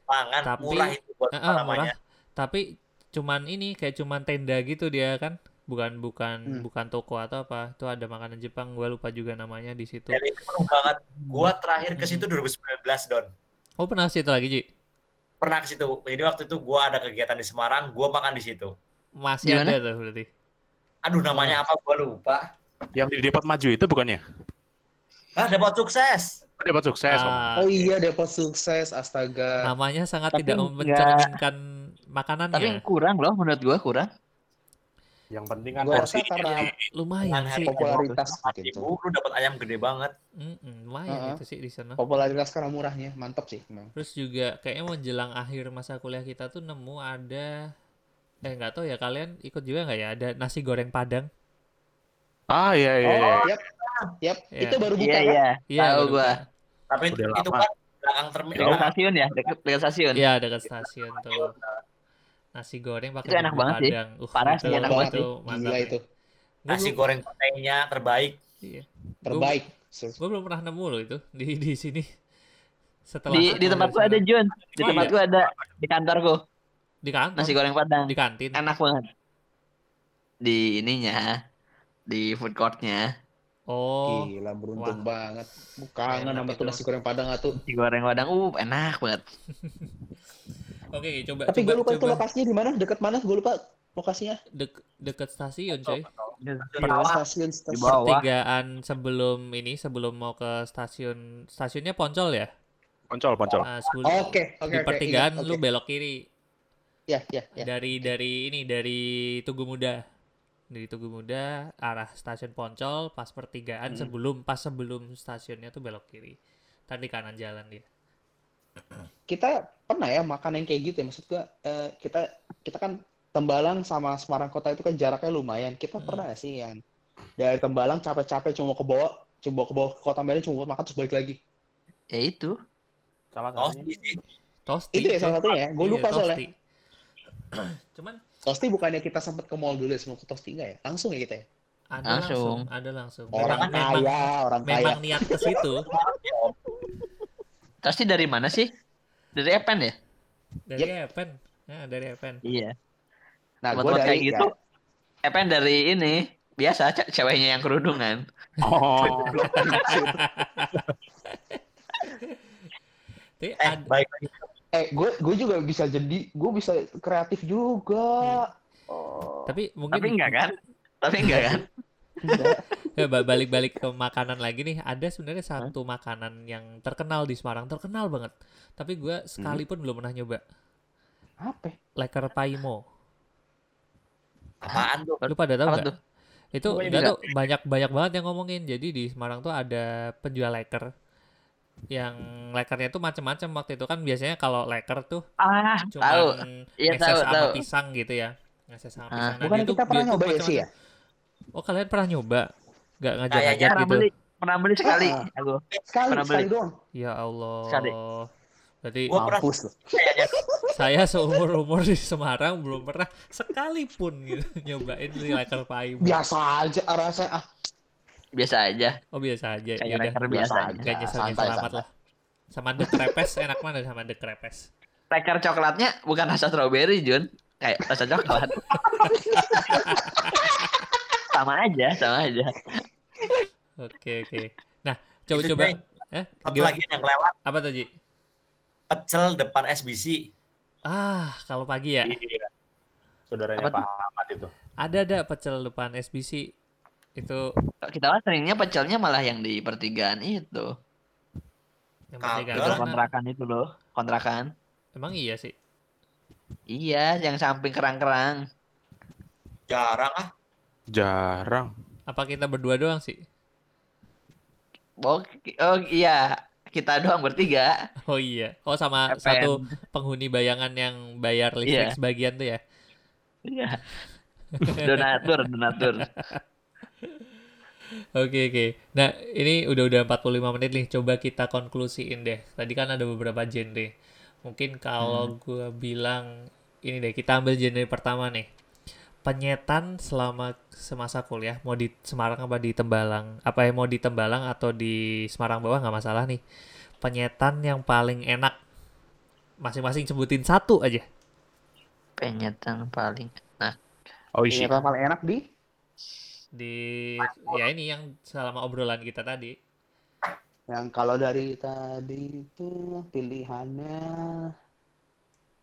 Speaker 3: Pangan
Speaker 1: Tapi-
Speaker 3: murah itu buat
Speaker 1: Eh, eh,
Speaker 3: namanya.
Speaker 1: murah tapi cuman ini kayak cuman tenda gitu dia kan bukan bukan
Speaker 2: Hmm.
Speaker 1: bukan toko atau apa itu ada makanan Jepang gua lupa juga namanya di situ
Speaker 3: Dan itu penuh banget. Gua terakhir ke situ 2019, Don.
Speaker 1: oh pernah ke situ lagi Ji
Speaker 3: Pernah ke situ. Jadi waktu itu gua ada kegiatan di Semarang, gua makan di situ.
Speaker 1: masih
Speaker 5: Gimana?
Speaker 1: ada tuh berarti
Speaker 3: Aduh, namanya apa gua lupa.
Speaker 6: Yang di Depot Maju itu bukannya?
Speaker 3: Ah, dapat sukses.
Speaker 6: Depot sukses.
Speaker 1: Ah,
Speaker 2: Oh iya, Depot sukses. Astaga.
Speaker 1: namanya sangat
Speaker 5: Tapi
Speaker 1: tidak
Speaker 5: nggak-
Speaker 1: mencerminkan
Speaker 5: Tapi
Speaker 1: makanannya
Speaker 5: kurang loh menurut gua kurang.
Speaker 6: Yang penting kan
Speaker 2: rasa
Speaker 6: porsinya.
Speaker 2: karena
Speaker 1: lumayan sih
Speaker 2: popularitas gitu.
Speaker 3: lu dapat ayam gede banget.
Speaker 1: Mm-mm, lumayan
Speaker 2: Heeh.
Speaker 1: itu sih di sana
Speaker 2: Popularitas karena murahnya, mantap sih. Memang.
Speaker 1: terus juga kayaknya menjelang akhir masa kuliah kita tuh nemu ada eh nggak tahu ya kalian ikut juga nggak ya ada nasi goreng padang
Speaker 6: Ah iya iya. iya.
Speaker 2: Oh, yap. Yap,
Speaker 1: Iya.
Speaker 2: itu baru buka
Speaker 5: Iya,
Speaker 2: kan?
Speaker 5: iya.
Speaker 1: iya
Speaker 5: Tahu gua.
Speaker 3: Tapi
Speaker 6: Udah
Speaker 3: itu
Speaker 6: lama.
Speaker 3: kan belakang
Speaker 5: Dekat
Speaker 3: terminal.
Speaker 5: stasiun ya, dekat dekat stasiun.
Speaker 1: iya dekat stasiun tuh nasi goreng pakai
Speaker 5: Itu enak banget sih.
Speaker 1: padang uh,
Speaker 5: Parah
Speaker 1: itu,
Speaker 5: sih, enak banget
Speaker 1: itu
Speaker 2: sih.
Speaker 1: mantap
Speaker 2: Gila
Speaker 1: ya.
Speaker 2: itu.
Speaker 1: Gua
Speaker 3: Nasi goreng pantainya terbaik.
Speaker 1: iya.
Speaker 2: Terbaik.
Speaker 1: Gue belum pernah nemu loh itu di di sini setelah
Speaker 5: Di di tempatku ada. Jun. Di
Speaker 1: Oh,
Speaker 5: tempatku ada di kantorku
Speaker 1: di kantor
Speaker 5: nasi goreng padang.
Speaker 1: di kantin
Speaker 5: Enak banget. Di ininya, di food courtnya.
Speaker 1: oh
Speaker 2: Gila, beruntung
Speaker 1: Wah.
Speaker 2: banget. Kangen
Speaker 1: Enak
Speaker 2: sama
Speaker 1: itu.
Speaker 2: tuh nasi goreng padang atuh.
Speaker 5: Nasi goreng padang, uh enak banget. (laughs)
Speaker 1: oke coba
Speaker 2: Tapi
Speaker 1: coba
Speaker 2: gue lupa itu
Speaker 1: coba
Speaker 2: lokasinya di mana? Dekat mana? Gue lupa lokasinya.
Speaker 1: dek deket stasiun coy
Speaker 3: Bawah.
Speaker 2: Stasiun,
Speaker 5: Di
Speaker 2: stasiun.
Speaker 5: bawah.
Speaker 1: pertigaan sebelum ini sebelum mau ke stasiun stasiunnya Poncol ya
Speaker 6: Poncol poncol.
Speaker 1: Nah, sebelum
Speaker 2: Oke, oke,
Speaker 1: di
Speaker 2: oke.
Speaker 1: pertigaan
Speaker 2: ingat,
Speaker 1: lu
Speaker 2: oke.
Speaker 1: belok kiri
Speaker 2: Ya, ya, ya.
Speaker 1: dari dari ini dari Tugu Muda dari Tugu Muda arah stasiun Poncol pas pertigaan
Speaker 2: Hmm.
Speaker 1: sebelum pas sebelum stasiunnya tuh belok kiri tadi kanan jalan dia
Speaker 2: Kita pernah ya makan yang kayak gitu ya. Maksud gue, eh, kita kita kan Tembalang sama Semarang Kota itu kan jaraknya lumayan. Kita
Speaker 1: Hmm.
Speaker 2: pernah sih yang dari Tembalang capek-capek cuma ke bawah, cuma ke bawah ke Kota Medan cuma makan terus balik lagi.
Speaker 5: Ya itu.
Speaker 6: Satunya.
Speaker 3: sih.
Speaker 1: Tosti
Speaker 2: Itu ya salah satunya ya. Gue
Speaker 1: Iya,
Speaker 2: lupa soalnya.
Speaker 1: Tosti. (clears throat) cuman
Speaker 2: Tosti bukannya kita sempat ke mall dulu ya, sebelum ke Tosti nggak ya? Langsung ya kita ya?
Speaker 1: ada
Speaker 5: Langsung.
Speaker 1: langsung ada langsung
Speaker 2: Orang
Speaker 1: memang memang,
Speaker 2: kaya, orang kaya.
Speaker 1: memang niat ke situ (laughs)
Speaker 5: Pasti dari mana sih? Dari Epen ya?
Speaker 1: dari Epen ya dari Epen
Speaker 5: Iya.
Speaker 2: Nah, gue
Speaker 5: Tempat-tempat
Speaker 2: dari
Speaker 5: kayak gitu.
Speaker 2: ya,
Speaker 5: Epen dari ini biasa ce- ceweknya yang kerudungan.
Speaker 6: Oh. (laughs)
Speaker 1: Tapi
Speaker 3: Eh, baik
Speaker 2: eh, gue gue juga bisa jadi, gue bisa kreatif juga.
Speaker 1: Hmm.
Speaker 2: Oh,
Speaker 1: tapi mungkin
Speaker 5: Tapi enggak kan? Tapi enggak kan? (laughs)
Speaker 1: Ya, ba- balik-balik ke makanan lagi nih, ada sebenarnya satu makanan yang terkenal di Semarang, terkenal banget. Tapi gue sekalipun belum pernah nyoba.
Speaker 2: Apa?
Speaker 1: Leker Paimo.
Speaker 3: Apaan tuh?
Speaker 1: Lu pada tahu nggak?
Speaker 5: tuh?
Speaker 1: Itu
Speaker 5: enggak.
Speaker 1: tuh banyak banyak banget yang ngomongin. Jadi di Semarang tuh ada penjual leker yang lekernya tuh macam-macam waktu itu kan biasanya kalau leker tuh
Speaker 5: Ah,
Speaker 1: cuma
Speaker 5: tahu. Iya,
Speaker 1: ngeses
Speaker 5: tahu,
Speaker 1: sama
Speaker 5: tahu.
Speaker 1: pisang gitu ya. Ngeses sama
Speaker 5: Ah.
Speaker 1: pisang. Nah,
Speaker 2: Bukannya
Speaker 1: dia tuh-
Speaker 2: kita pernah nyoba ya sih ya?
Speaker 1: Oh, kalian pernah nyoba? Nggak
Speaker 3: Kayaknya
Speaker 1: ngajak-ngajak
Speaker 5: Pernah
Speaker 1: gitu?
Speaker 5: beli, pernah beli sekali
Speaker 2: Ah.
Speaker 5: aku.
Speaker 2: Sekali,
Speaker 5: Pernah
Speaker 2: sekali
Speaker 5: beli.
Speaker 2: doang.
Speaker 1: Ya Allah.
Speaker 5: Sekali.
Speaker 1: Berarti
Speaker 3: Gua pernah
Speaker 2: Mampus (laughs)
Speaker 1: saya seumur-umur di Semarang belum pernah sekalipun gitu nyobain si leker paimo.
Speaker 2: Biasa aja rasanya. Ah,
Speaker 5: Biasa aja.
Speaker 1: Oh biasa aja.
Speaker 5: Kayak
Speaker 1: Ya udah.
Speaker 2: biasa aja.
Speaker 1: Gak nyesel
Speaker 2: santai,
Speaker 1: selamat
Speaker 2: santai.
Speaker 1: lah. Sama The Crepes enak mana sama The Crepes?
Speaker 5: Cracker coklatnya bukan rasa strawberry, Jun. Kayak rasa coklat. (laughs) sama aja, sama aja.
Speaker 1: Oke oke. Nah coba coba. Eh,
Speaker 3: Satu lagi yang lewat
Speaker 1: Apa tuh Ji?
Speaker 3: pecel depan SBC.
Speaker 1: Ah kalau pagi ya.
Speaker 6: Iya. Saudaranya
Speaker 5: Apa
Speaker 6: Pak Ahmad itu.
Speaker 1: Ada ada pecel depan SBC itu
Speaker 5: Kita mah seringnya pecelnya malah yang di pertigaan itu.
Speaker 1: yang penting
Speaker 5: Itu kontrakan itu loh, kontrakan.
Speaker 1: Emang iya sih.
Speaker 5: Iya, yang samping kerang-kerang.
Speaker 3: Jarang ah.
Speaker 6: Jarang.
Speaker 1: Apa kita berdua doang sih?
Speaker 5: Oh, oh iya, kita doang bertiga.
Speaker 1: Oh iya. Oh sama
Speaker 5: FN.
Speaker 1: satu penghuni bayangan yang bayar listrik
Speaker 5: Iya.
Speaker 1: sebagian tuh ya.
Speaker 5: Iya. (laughs) donatur, donatur.
Speaker 1: Oke oke. Nah ini udah udah 45 menit nih. Coba kita konklusiin deh. Tadi kan ada beberapa genre. Mungkin kalau
Speaker 5: Hmm.
Speaker 1: gua bilang ini deh kita ambil genre pertama nih. Penyetan selama semasa kuliah mau di Semarang apa di Tembalang? Apa ya mau di Tembalang atau di Semarang bawah nggak masalah nih. Penyetan yang paling enak. Masing-masing sebutin satu aja.
Speaker 5: Penyetan paling. Nah,
Speaker 6: Oh.
Speaker 2: Ini apa paling enak di?
Speaker 1: Di ya ini yang selama obrolan kita tadi.
Speaker 2: Yang kalau dari tadi itu pilihannya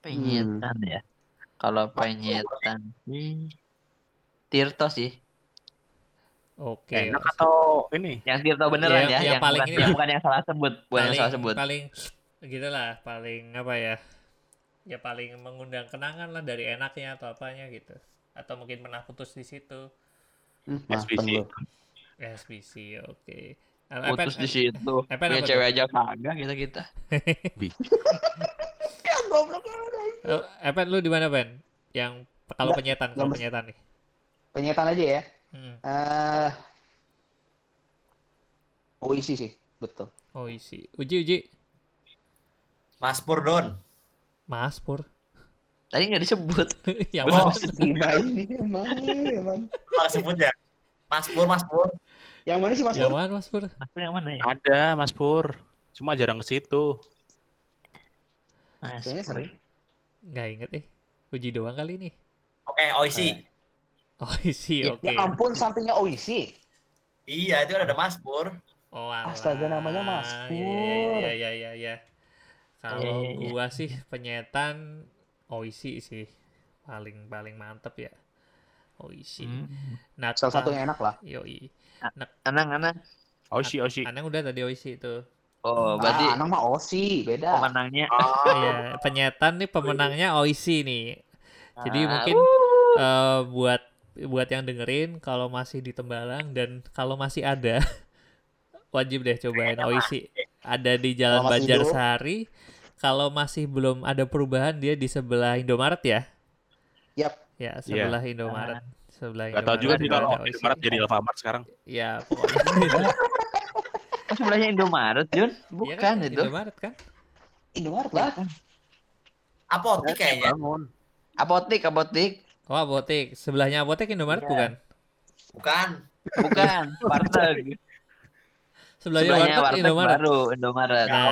Speaker 5: penyetan ya. Kalau penyetan hmm, Tirto sih.
Speaker 1: Oke.
Speaker 6: Enak atau ini?
Speaker 5: Yang Tirto beneran
Speaker 1: Yang-
Speaker 5: ya,
Speaker 1: yang
Speaker 5: yang,
Speaker 1: paling
Speaker 5: bukan,
Speaker 1: ini lah.
Speaker 5: bukan yang salah sebut, bukan yang
Speaker 1: paling
Speaker 5: salah sebut.
Speaker 1: paling gitu lah paling apa ya ya paling mengundang kenangan lah dari enaknya atau apanya gitu atau mungkin pernah putus di situ
Speaker 2: hmm,
Speaker 6: SBC.
Speaker 1: SBC oke Eh,
Speaker 5: Putus
Speaker 1: Epen-
Speaker 5: di situ.
Speaker 1: Epen
Speaker 5: Punya cewek aja kagak kita kita. (laughs)
Speaker 1: Eh, Epen lu di mana Ben yang kalau penyetan kalau penyetan nih
Speaker 2: Penyetan aja ya.
Speaker 1: Hmm.
Speaker 2: Eh oh isi sih, betul.
Speaker 1: oh isi uji uji
Speaker 3: Mas Purdon.
Speaker 1: Mas Pur
Speaker 5: Tadi nggak disebut.
Speaker 1: yang
Speaker 3: Oh.
Speaker 2: Gimana ini emang, emang.
Speaker 3: Kalau sebut ya. Mas Pur, Mas Pur.
Speaker 2: Yang mana sih Mas?
Speaker 1: yang
Speaker 2: Pur?
Speaker 1: mana Mas Pur
Speaker 5: yang mana ya?
Speaker 6: Ada Mas Pur. Cuma jarang ke situ.
Speaker 5: Mas
Speaker 2: Kayaknya sering.
Speaker 1: nggak inget eh uji doang kali nih
Speaker 3: Oke, Oisi. (laughs)
Speaker 1: oh isi
Speaker 5: Ya-
Speaker 1: oke
Speaker 2: Ya ampun sampingnya Oisi.
Speaker 3: Iya, itu ada Mas Pur.
Speaker 1: Oh, alah.
Speaker 2: Astaga, namanya Mas
Speaker 1: Iya,
Speaker 2: Pur.
Speaker 1: Iya, iya, iya, iya. Kalau
Speaker 5: Iya, iya, iya.
Speaker 1: gua sih penyetan Oishi sih. Paling paling mantep ya. Oishi.
Speaker 5: Hmm.
Speaker 1: Nata,
Speaker 2: Salah satu yang enak lah.
Speaker 1: Yoi.
Speaker 5: Anang, anang.
Speaker 6: Oshi, Oshi.
Speaker 1: Anang udah tadi Oishi itu.
Speaker 5: Oh, berarti
Speaker 2: Ah, anak mah Osi, beda.
Speaker 5: pemenangnya
Speaker 1: Iya, penyetan nih pemenangnya Oishi nih. Jadi
Speaker 5: Ah,
Speaker 1: mungkin eh, buat buat yang dengerin kalau masih di Tembalang dan kalau masih ada (laughs) wajib deh cobain Oishi. Ada di Jalan Banjarsari. Kalau masih belum ada perubahan dia di sebelah Indomaret ya.
Speaker 2: Yap.
Speaker 1: Ya, sebelah Indomaret. Sebelah
Speaker 6: Gak tau juga
Speaker 1: Indomaret
Speaker 6: sih kalau. Indomaret jadi Alfamart sekarang.
Speaker 1: Ya, pokoknya
Speaker 5: Oh, (laughs) sebelahnya Indomaret, Jun.
Speaker 1: Iya
Speaker 5: Bukan
Speaker 1: kan,
Speaker 5: itu.
Speaker 1: Indomaret kan?
Speaker 2: Indomaret lah.
Speaker 3: Apotik kayaknya.
Speaker 6: Bangun.
Speaker 5: Apotik, apotik.
Speaker 1: Oh, apotek. Sebelahnya apotek Indomaret
Speaker 5: Iya.
Speaker 1: bukan?
Speaker 3: Bukan.
Speaker 5: Bukan, (laughs) warteg.
Speaker 1: Sebelahnya,
Speaker 5: Sebelahnya
Speaker 1: warteg
Speaker 5: warteg
Speaker 1: Indomaret.
Speaker 5: baru, Indomaret.
Speaker 1: Nah,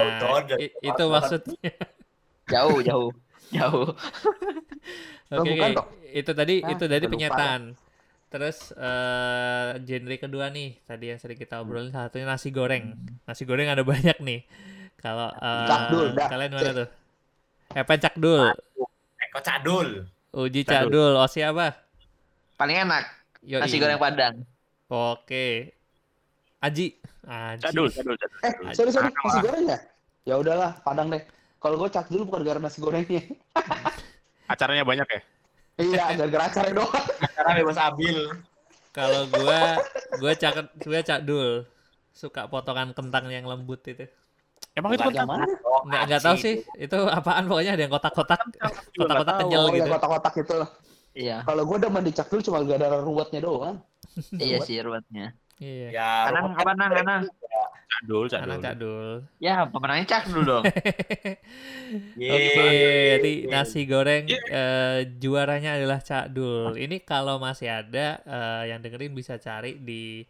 Speaker 1: i- itu maksudnya.
Speaker 5: Jauh, jauh. Jauh. (laughs)
Speaker 1: Oke, oke.
Speaker 2: toh?
Speaker 1: Itu tadi
Speaker 2: Ah,
Speaker 1: itu tadi
Speaker 2: udah lupa.
Speaker 1: Terus eh genre kedua nih, tadi yang sering kita obrolin satunya nasi goreng. Nasi goreng ada banyak nih. Kalau eh,
Speaker 2: Cakdul, dah.
Speaker 1: kalian mana tuh? Epen Cakdul,
Speaker 3: Eh, kok cadul.
Speaker 1: Uji
Speaker 6: Cakdul.
Speaker 1: Cakdul, Osi apa?
Speaker 5: Paling enak,
Speaker 1: Yoi.
Speaker 5: nasi goreng Padang.
Speaker 1: Oke. Aji. Aji.
Speaker 6: Cadul, cadul, cadul.
Speaker 2: Eh, sorry sorry, nasi goreng ya? Ya udahlah, Padang deh. Kalau gue cak dulu bukan gara nasi gorengnya.
Speaker 6: Acaranya banyak ya?
Speaker 2: Iya, gara-gara acaranya doang.
Speaker 3: Karena bebas abil.
Speaker 1: Kalau gua gua cak gua Cakdul. Suka potongan kentang yang lembut itu.
Speaker 6: Emang itu kan
Speaker 2: mana?
Speaker 3: Oh,
Speaker 1: Nggak nggak tahu sih itu apaan pokoknya ada yang kotak-kotak kotak-kotak kenyal
Speaker 2: Oh,
Speaker 1: gitu.
Speaker 2: kotak-kotak itu.
Speaker 5: Iya,
Speaker 2: Kalau gue udah mandi cak dulu cuma gara-gara ruwetnya doang.
Speaker 5: iya sih ruwetnya.
Speaker 1: Iya.
Speaker 3: Ya,
Speaker 5: Anang, apa nang, anang?
Speaker 6: cadul, cadul.
Speaker 1: Anak Cakdul.
Speaker 5: Ya, pemenangnya cak dulu dong.
Speaker 3: Ye. (laughs)
Speaker 1: Oke, jadi nasi goreng eh, juaranya adalah Cak Dul. Ini kalau masih ada eh, yang dengerin bisa cari di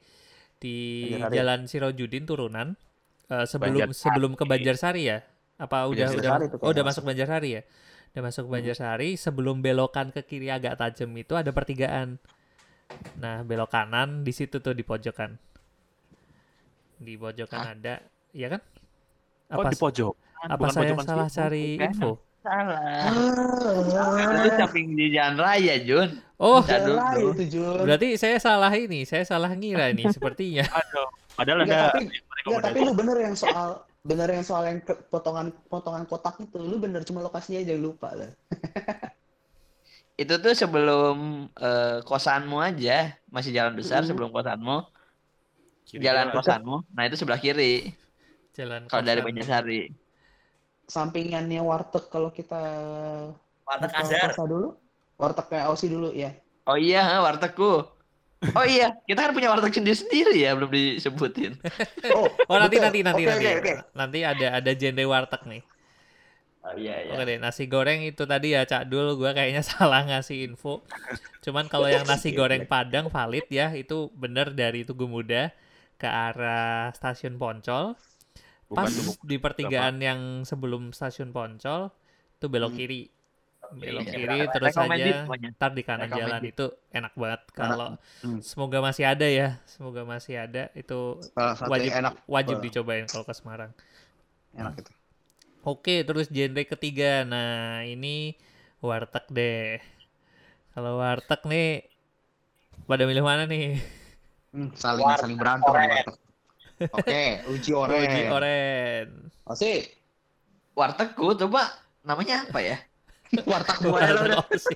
Speaker 1: di. Jalan Sirojudin turunan. Eh, sebelum
Speaker 6: Banjarsari.
Speaker 1: sebelum ke Banjarsari ya? Apa udah udah oh udah masuk Banjarsari ya? Udah masuk Banjarsari, sebelum belokan ke kiri agak tajam itu ada pertigaan. Nah, belok kanan di situ tuh di pojokan. Di pojokan ada, ya kan?
Speaker 6: Oh,
Speaker 1: Apa
Speaker 6: di pojok.
Speaker 1: apa
Speaker 6: Bukan
Speaker 1: saya salah
Speaker 6: situ.
Speaker 1: cari
Speaker 5: bukan.
Speaker 1: info?
Speaker 5: Salah. Itu samping di jalan raya, Jun.
Speaker 1: Oh,
Speaker 2: Jalan
Speaker 5: tuh.
Speaker 2: itu Jun.
Speaker 1: berarti saya salah ini, saya salah ngira ini sepertinya. (laughs)
Speaker 6: Aduh. Padahal ada
Speaker 2: tapi, nggak, tapi lu bener yang soal bener yang soal yang ke- potongan potongan kotak itu lu bener cuma lokasinya aja yang lupa lah. (laughs)
Speaker 5: Itu tuh sebelum eh, kosanmu aja, masih jalan besar sebelum kosanmu,
Speaker 6: Kiri
Speaker 5: jalan
Speaker 6: jalan.
Speaker 5: kosanmu. Nah, itu sebelah kiri
Speaker 1: Jalan
Speaker 5: kalau dari. Banjarsari.
Speaker 2: Sampingannya warteg kalau kita
Speaker 3: Warteg Azhar.
Speaker 2: dulu. Warteg kayak Aussie dulu ya.
Speaker 5: Oh iya, ha, wartegku. Oh iya, kita kan punya warteg sendiri-sendiri ya, belum disebutin.
Speaker 2: Oh, (laughs)
Speaker 1: Oh, nanti
Speaker 2: betul.
Speaker 1: nanti nanti
Speaker 2: Oke,
Speaker 1: nanti.
Speaker 2: oke, oke.
Speaker 1: Nanti ada ada genre warteg nih.
Speaker 5: Oh iya, iya.
Speaker 1: Oke deh, nasi goreng itu tadi ya Cak Dul, gua kayaknya (laughs) salah ngasih info. Cuman kalau yang nasi goreng Padang valid ya, itu bener dari Tugu Muda ke arah stasiun Poncol.
Speaker 6: Bukan
Speaker 1: Pas
Speaker 6: Tugu
Speaker 1: di pertigaan yang sebelum stasiun Poncol, itu belok
Speaker 2: Hmm.
Speaker 1: kiri. Belok
Speaker 5: Iya.
Speaker 1: kiri terus aja ntar di kanan jalan itu enak banget kalau
Speaker 2: Hmm.
Speaker 1: semoga masih ada ya semoga masih ada itu wajib
Speaker 2: enak
Speaker 1: wajib dicobain kalau ke Semarang
Speaker 2: enak itu.
Speaker 1: Oke, terus genre ketiga. Nah, ini warteg deh. Kalau warteg nih, pada milih mana nih?
Speaker 2: Hmm, saling
Speaker 3: Warteg
Speaker 2: saling berantem
Speaker 3: oren.
Speaker 2: warteg. Oke, uji (laughs) oren.
Speaker 1: Uji oren.
Speaker 2: Osi,
Speaker 5: Wartegku coba namanya apa ya? (laughs)
Speaker 2: warteg gue ya lo
Speaker 1: Warteg
Speaker 2: udah.
Speaker 1: Osi.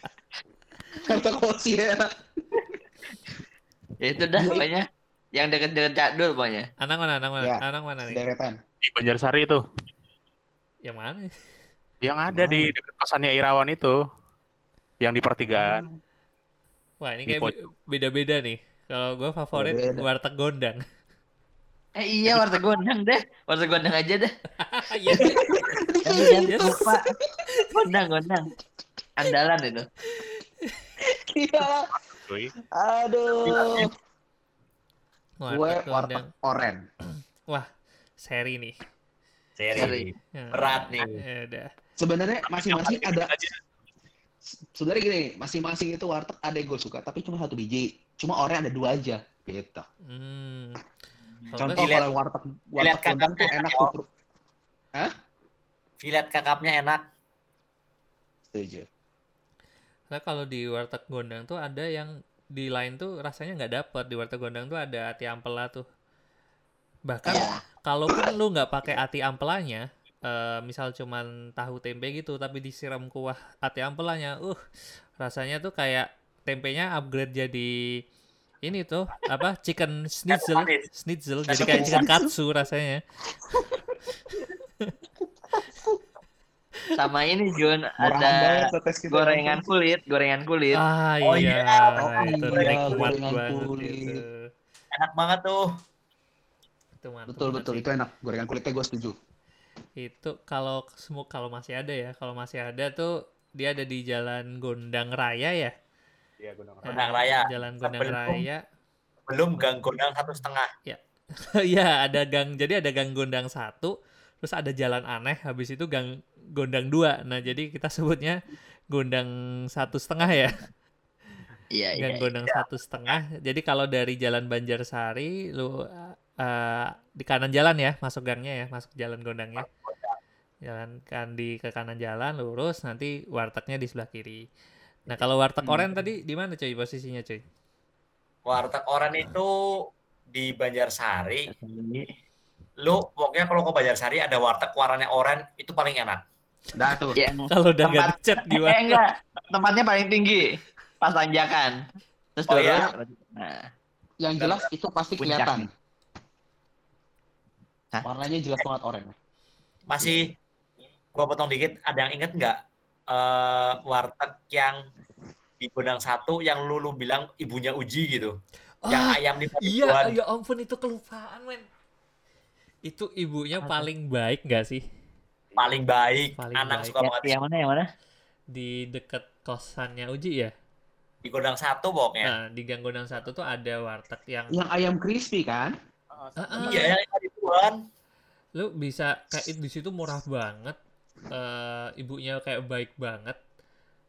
Speaker 1: (laughs)
Speaker 2: Warteg Osi ya.
Speaker 5: Ya itu dah pokoknya. Yang deket-deket Cakdul pokoknya.
Speaker 1: Anang mana? Anang mana?
Speaker 2: Ya.
Speaker 1: Anang mana nih?
Speaker 2: Deretan.
Speaker 6: Di Banjarsari itu.
Speaker 1: Yang mana?
Speaker 6: Yang ada di dekat kosannya Irawan itu. Yang di pertigaan.
Speaker 1: Wah, ini kayak be- beda-beda nih. Kalau gue favorit
Speaker 2: Beda-beda.
Speaker 1: warteg gondang.
Speaker 5: Eh iya warteg gondang deh. Warteg gondang aja deh. (laughs)
Speaker 1: Iya.
Speaker 5: Tapi jangan lupa. Gondang, gondang. Andalan itu.
Speaker 2: Iya. Aduh. Gue
Speaker 1: Warteg
Speaker 2: warteg
Speaker 1: gondang.
Speaker 2: oren. (clears throat)
Speaker 1: Wah, seri nih.
Speaker 5: Seri.
Speaker 3: Seri.
Speaker 1: Ya.
Speaker 3: Berat nih.
Speaker 1: Ya.
Speaker 2: Sebenarnya masing-masing ada sebenarnya gini, masing-masing itu warteg ada yang gue suka, tapi cuma satu biji. Cuma oren ada dua aja. Gitu.
Speaker 1: Hmm. Kalau
Speaker 2: Contoh
Speaker 3: Dilihat-
Speaker 2: kalau warteg warteg gondang tuh enak tuh.
Speaker 3: Filet kakapnya enak.
Speaker 2: Setuju.
Speaker 1: Nah kalau di warteg gondang tuh ada yang di lain tuh rasanya nggak dapet di warteg gondang tuh ada ati ampela tuh. Bahkan
Speaker 2: Iya.
Speaker 1: kalaupun lu nggak pakai ati ampelanya, eh, misal cuman tahu tempe gitu tapi disiram kuah ati ampelanya, uh rasanya tuh kayak tempenya upgrade jadi ini tuh apa chicken schnitzel, schnitzel jadi kayak chicken katsu rasanya.
Speaker 5: Sama ini Jun ada gorengan kulit, gorengan kulit.
Speaker 1: Ah
Speaker 3: Oh
Speaker 1: iya,
Speaker 3: iya,
Speaker 2: oh
Speaker 1: itu
Speaker 2: iya, gorengan kulit.
Speaker 1: itu.
Speaker 3: Enak banget tuh.
Speaker 1: Itu mantap
Speaker 2: Betul betul
Speaker 1: sih.
Speaker 2: itu enak. Gorengan kulitnya gue setuju.
Speaker 1: Itu kalau semua kalau masih ada ya, kalau masih ada tuh dia ada di Jalan Gondang Raya ya.
Speaker 6: Iya, Gondang
Speaker 1: Nah,
Speaker 3: Gondang Raya.
Speaker 1: Jalan Gondang
Speaker 3: Sebelum-
Speaker 1: Raya.
Speaker 3: Belum gang gondang satu setengah. (laughs)
Speaker 1: Iya, ada gang. Jadi ada gang Gondang satu, terus ada jalan aneh, habis itu gang Gondang dua. Nah, jadi kita sebutnya Gondang satu setengah ya.
Speaker 5: Iya, iya.
Speaker 1: Gang Gondang satu setengah. Jadi kalau dari Jalan Banjarsari, lu eh, di kanan jalan ya, masuk gangnya ya, masuk jalan Gondangnya. Jalan kan di ke kanan jalan lurus, nanti wartegnya di sebelah kiri. Nah kalau warteg
Speaker 2: Hmm.
Speaker 1: oren tadi di mana cuy posisinya cuy?
Speaker 3: Warteg Oren itu di Banjarsari. Lu pokoknya kalau ke Banjarsari ada warteg warnanya oren itu paling enak.
Speaker 2: Dah tuh.
Speaker 5: Yang
Speaker 1: Kalau udah
Speaker 5: Tempat-
Speaker 1: gak di (laughs)
Speaker 5: eh
Speaker 1: warteg.
Speaker 5: enggak, tempatnya paling tinggi. Pas tanjakan. Terus
Speaker 3: Oh, iya?
Speaker 5: Nah,
Speaker 2: Yang jelas itu pasti
Speaker 5: Puncak.
Speaker 2: kelihatan.
Speaker 5: Hah?
Speaker 2: Warnanya jelas banget oren.
Speaker 3: Masih gua potong dikit, ada yang inget nggak eh warteg yang di Gondang satu yang lu, lu bilang ibunya Uji gitu. yang
Speaker 1: Ah,
Speaker 3: ayam di
Speaker 1: iya,
Speaker 3: ribuan.
Speaker 1: ya ampun itu kelupaan men. Itu ibunya paling baik gak sih
Speaker 3: paling baik.
Speaker 1: Paling
Speaker 3: Anak
Speaker 1: baik.
Speaker 3: suka banget
Speaker 5: yang mana yang mana?
Speaker 1: di deket kosannya Uji ya?
Speaker 3: di Gondang satu pokoknya.
Speaker 1: Nah, di Gang Gondang satu tuh ada warteg yang
Speaker 2: Yang ayam crispy kan?
Speaker 3: Iya, yang ribuan.
Speaker 1: lu bisa kayak di situ murah banget eh ibunya kayak baik banget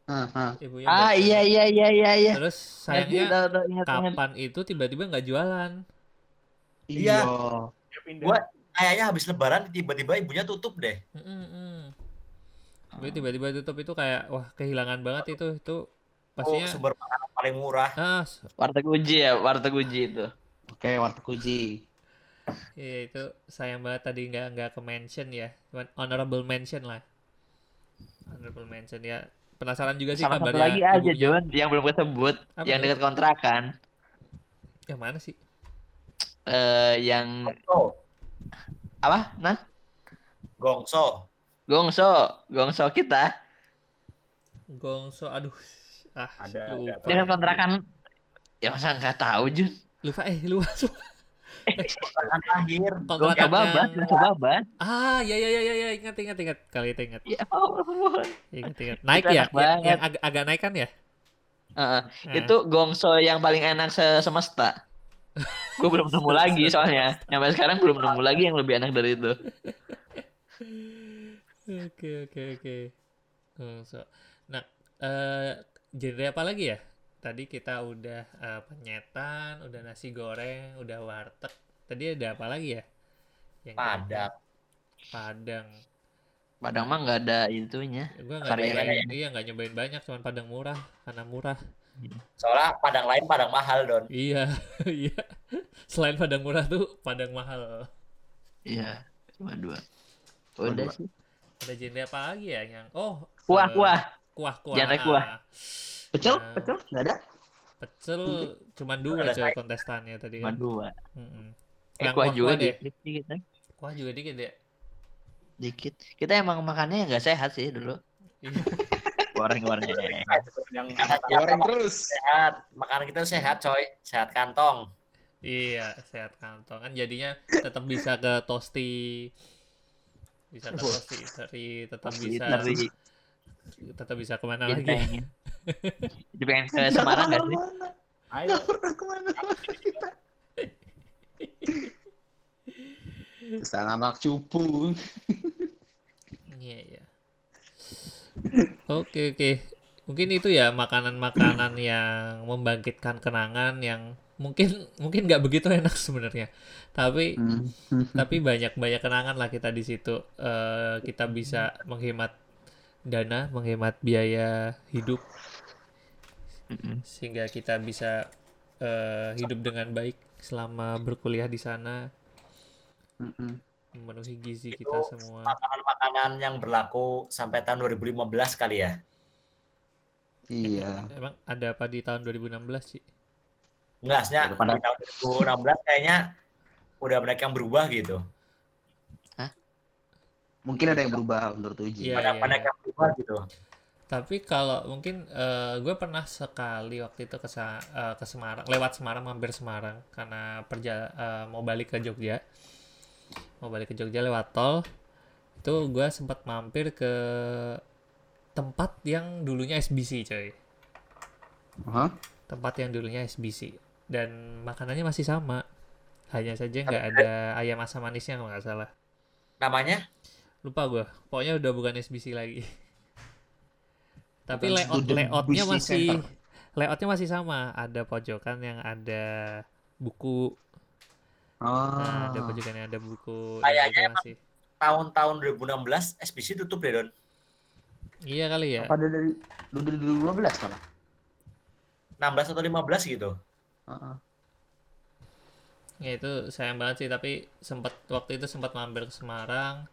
Speaker 2: Ah, ah.
Speaker 1: ibunya
Speaker 5: Ah iya iya iya iya iya.
Speaker 1: terus
Speaker 5: Ingat,
Speaker 1: sayangnya
Speaker 5: tahu, tahu, ingat, ingat.
Speaker 1: kapan itu tiba-tiba nggak jualan
Speaker 3: Iya.
Speaker 4: Pindah.
Speaker 3: Gua kayaknya habis lebaran tiba-tiba ibunya tutup deh.
Speaker 1: Mm-mm. Tapi tiba-tiba tutup itu kayak wah kehilangan banget itu itu
Speaker 3: Oh,
Speaker 1: pastinya
Speaker 3: sumber makanan paling murah.
Speaker 1: ah
Speaker 5: Warteg Uji ya, Warteg Uji itu.
Speaker 2: Oke, warteg uji.
Speaker 1: Iya itu sayang banget tadi nggak nggak ke mention ya cuman honorable mention lah honorable mention ya penasaran juga sih
Speaker 5: Sama satu lagi aja. Jon, yang belum kesebut,
Speaker 1: Apa
Speaker 5: yang dekat kontrakan.
Speaker 1: yang mana sih
Speaker 5: Eh yang
Speaker 3: Oh,
Speaker 5: apa? Nah,
Speaker 3: gongso.
Speaker 5: Gongso, Gongso kita.
Speaker 1: Gongso aduh ah
Speaker 4: Ada,
Speaker 1: lupa
Speaker 4: ada.
Speaker 5: Dekat kontrakan. Ya masa nggak tahu, Jun.
Speaker 1: lupa eh lupa (laughs)
Speaker 3: Kontrakan terakhir.
Speaker 5: Gongso
Speaker 1: kontrakan
Speaker 5: babat,
Speaker 1: yang-
Speaker 5: Gongso babat.
Speaker 1: ah ya ya ya ya ya ingat ingat ingat kali itu ingat
Speaker 5: Ya ampun.
Speaker 1: ingat ingat naik ya yang,
Speaker 5: banget.
Speaker 1: yang agak agak naik kan ya
Speaker 5: Heeh.
Speaker 1: Nah.
Speaker 5: Itu Gongso yang paling enak se semesta. Gue belum nemu (laughs) lagi soalnya. Sampai sekarang belum nemu lagi yang lebih enak dari itu.
Speaker 1: Oke oke oke. Gongso. Nah, eh genre apa lagi ya? Tadi kita udah eh, penyetan, udah nasi goreng, udah warteg. Tadi ada apa lagi ya? Yang kita-
Speaker 3: Padang.
Speaker 1: Padang.
Speaker 5: Padang mah nggak ada itunya.
Speaker 1: Gue nggak nyobain, iya nggak nyobain banyak, cuman Padang murah, karena murah.
Speaker 3: Soalnya padang lain padang mahal, Don.
Speaker 1: Iya, (laughs) iya. Selain Padang murah tuh Padang mahal.
Speaker 5: Iya, cuma dua. Udah
Speaker 2: dua.
Speaker 5: sih.
Speaker 1: Ada genre apa lagi ya yang oh
Speaker 5: Kuah,
Speaker 1: eh,
Speaker 5: kuah.
Speaker 1: kuah kuah.
Speaker 5: Genre kuah.
Speaker 2: Pecel,
Speaker 1: Nah.
Speaker 2: pecel nggak ada?
Speaker 1: Pecel cuman dua
Speaker 3: Ada saya.
Speaker 1: kontestannya tadi
Speaker 5: Cuma
Speaker 1: kan.
Speaker 5: dua.
Speaker 1: Mm-mm.
Speaker 5: Eh,
Speaker 1: Yang
Speaker 5: kuah juga dikit, dikit.
Speaker 1: Kuah juga dikit ya.
Speaker 5: dikit. Kita emang makannya nggak sehat sih dulu.
Speaker 1: Iya. (laughs)
Speaker 5: Goreng-goreng.
Speaker 4: Yang
Speaker 2: Goreng terus.
Speaker 3: Sehat. Makanan kita sehat, coy. Sehat kantong.
Speaker 1: Iya, sehat kantong kan jadinya tetap bisa ke tosti. Bisa ke tosti teri, tetap bisa tetap bisa ke
Speaker 5: mana
Speaker 1: lagi?
Speaker 5: Jadi pengen ke Semarang nggak sih?
Speaker 4: Ayo.
Speaker 2: Ke mana (laughs) kita? Ke sana anak cupu.
Speaker 1: Iya, iya. Oke, oke. Mungkin itu ya makanan-makanan yang membangkitkan kenangan yang mungkin mungkin nggak begitu enak sebenarnya. Tapi
Speaker 2: Hmm.
Speaker 1: tapi banyak banyak kenangan lah kita di situ. Eh, kita bisa menghemat dana, menghemat biaya hidup Sehingga kita bisa eh, hidup dengan baik selama berkuliah di sana, memenuhi gizi kita semua.
Speaker 3: Makanan-makanan yang berlaku sampai tahun 2015 kali ya.
Speaker 2: Iya.
Speaker 1: Emang ada apa di tahun 2016 sih?
Speaker 3: Enggak, sebenarnya
Speaker 2: Pada-
Speaker 3: di tahun 2016 kayaknya udah banyak yang berubah gitu.
Speaker 2: Mungkin ada yang berubah menurut Uji.
Speaker 1: Iya,
Speaker 3: banyak
Speaker 1: iya,
Speaker 3: banyak
Speaker 1: iya.
Speaker 3: yang berubah gitu.
Speaker 1: Tapi kalau mungkin gue pernah sekali waktu itu ke, eh, ke Semarang, lewat Semarang, mampir Semarang karena perja eh, mau balik ke Jogja, mau balik ke Jogja lewat tol, itu gue sempat mampir ke tempat yang dulunya SBC coy,
Speaker 2: Hah?
Speaker 1: tempat yang dulunya SBC dan makanannya masih sama, hanya saja nggak ada ayam asam manisnya kalau nggak salah,
Speaker 3: Namanya?
Speaker 1: Lupa gue, pokoknya udah bukan SBC lagi. (laughs) Tapi
Speaker 2: Bukan
Speaker 1: layout layoutnya masih
Speaker 2: Center.
Speaker 1: layoutnya masih sama. Ada pojokan yang ada buku, nah, ada
Speaker 2: Ah.
Speaker 1: pojokan yang ada buku.
Speaker 3: Kayaknya
Speaker 1: masih.
Speaker 3: tahun-tahun 2016 SBC tutup deh, Don.
Speaker 1: Iya kali ya.
Speaker 2: Pada dari dari 2015 malah.
Speaker 3: 16 atau 15 gitu.
Speaker 2: Heeh.
Speaker 1: Ya itu sayang banget sih. Tapi sempat waktu itu sempat mampir ke Semarang,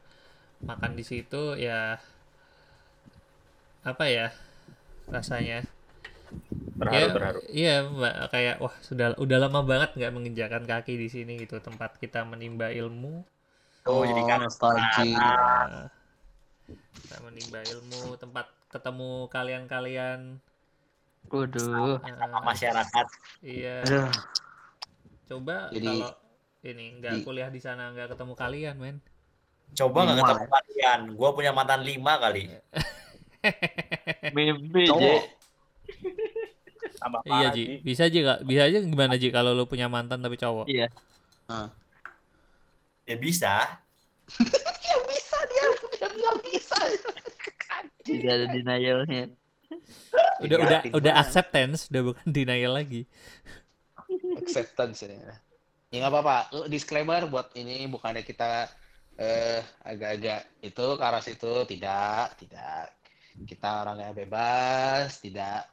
Speaker 1: makan di situ ya apa ya rasanya
Speaker 4: Terharu,
Speaker 1: ya,
Speaker 4: terharu.
Speaker 1: Iya, Mbak, kayak wah sudah udah lama banget nggak menginjakan kaki di sini gitu tempat kita menimba ilmu,
Speaker 3: Oh, jadi kan
Speaker 2: nostalgia.
Speaker 1: Nah, kita menimba ilmu, tempat ketemu kalian-kalian.
Speaker 5: Waduh.
Speaker 3: sama masyarakat.
Speaker 1: iya,
Speaker 2: Aduh.
Speaker 1: coba
Speaker 2: Jadi-
Speaker 1: kalau ini nggak
Speaker 2: di-
Speaker 1: kuliah di sana nggak ketemu kalian, men.
Speaker 3: Coba nggak ketemu kalian. Gua punya mantan lima kali. (laughs)
Speaker 5: Mimpi,
Speaker 2: Cowok.
Speaker 5: Ji.
Speaker 4: Tambah
Speaker 1: Iya Ji,
Speaker 4: Ji.
Speaker 1: bisa aja nggak? Bisa aja gimana Ji kalau lu punya mantan tapi cowok?
Speaker 5: Iya.
Speaker 2: Ah.
Speaker 3: Ya bisa. (laughs)
Speaker 2: Ya bisa dia, dia bilang bisa.
Speaker 5: Tidak ada denialnya. (laughs)
Speaker 1: Udah
Speaker 2: Ya,
Speaker 1: udah udah acceptance, udah bukan denial lagi.
Speaker 2: acceptance ya. Ya nggak apa-apa. Lu Disclaimer buat ini bukannya kita eh agak-agak itu ke arah situ tidak, tidak. Kita orangnya bebas, tidak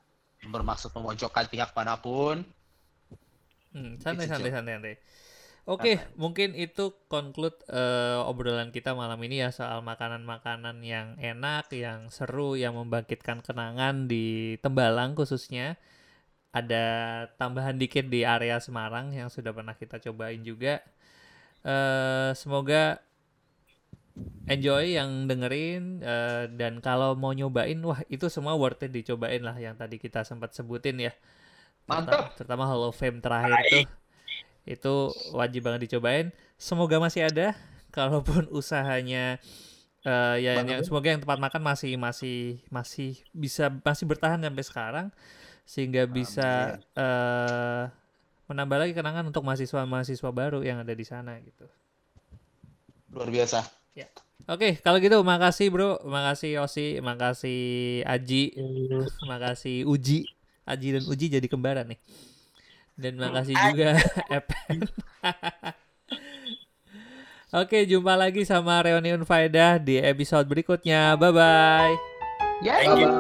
Speaker 2: bermaksud memojokkan pihak mana pun.
Speaker 1: Hmm, santai
Speaker 2: Gitu,
Speaker 1: santai santai santai. Oke, mungkin itu conclude eh, obrolan kita malam ini ya soal makanan-makanan yang enak, yang seru, yang membangkitkan kenangan di Tembalang khususnya. Ada tambahan dikit di area Semarang yang sudah pernah kita cobain juga. Eh, semoga enjoy yang dengerin eh, dan kalau mau nyobain, wah itu semua worth it dicobain lah yang tadi kita sempat sebutin ya.
Speaker 2: Mantap.
Speaker 1: Terutama, terutama Hall of Fame terakhir tuh itu wajib banget dicobain. Semoga masih ada. Kalaupun (laughs) usahanya eh, ya yang semoga yang tempat makan masih masih masih bisa masih bertahan sampai sekarang sehingga bisa eh, menambah lagi kenangan untuk mahasiswa-mahasiswa baru yang ada di sana gitu.
Speaker 2: Luar biasa.
Speaker 1: Oke, kalau gitu makasih bro, makasih Yosi, makasih Aji, (laughs) makasih Uji, Aji dan Uji jadi kembaran nih. Dan makasih juga (laughs) Epen. (laughs) Oke, jumpa lagi sama Reunion Faedah di episode berikutnya. Bye bye.
Speaker 2: Ya,
Speaker 3: Thank you.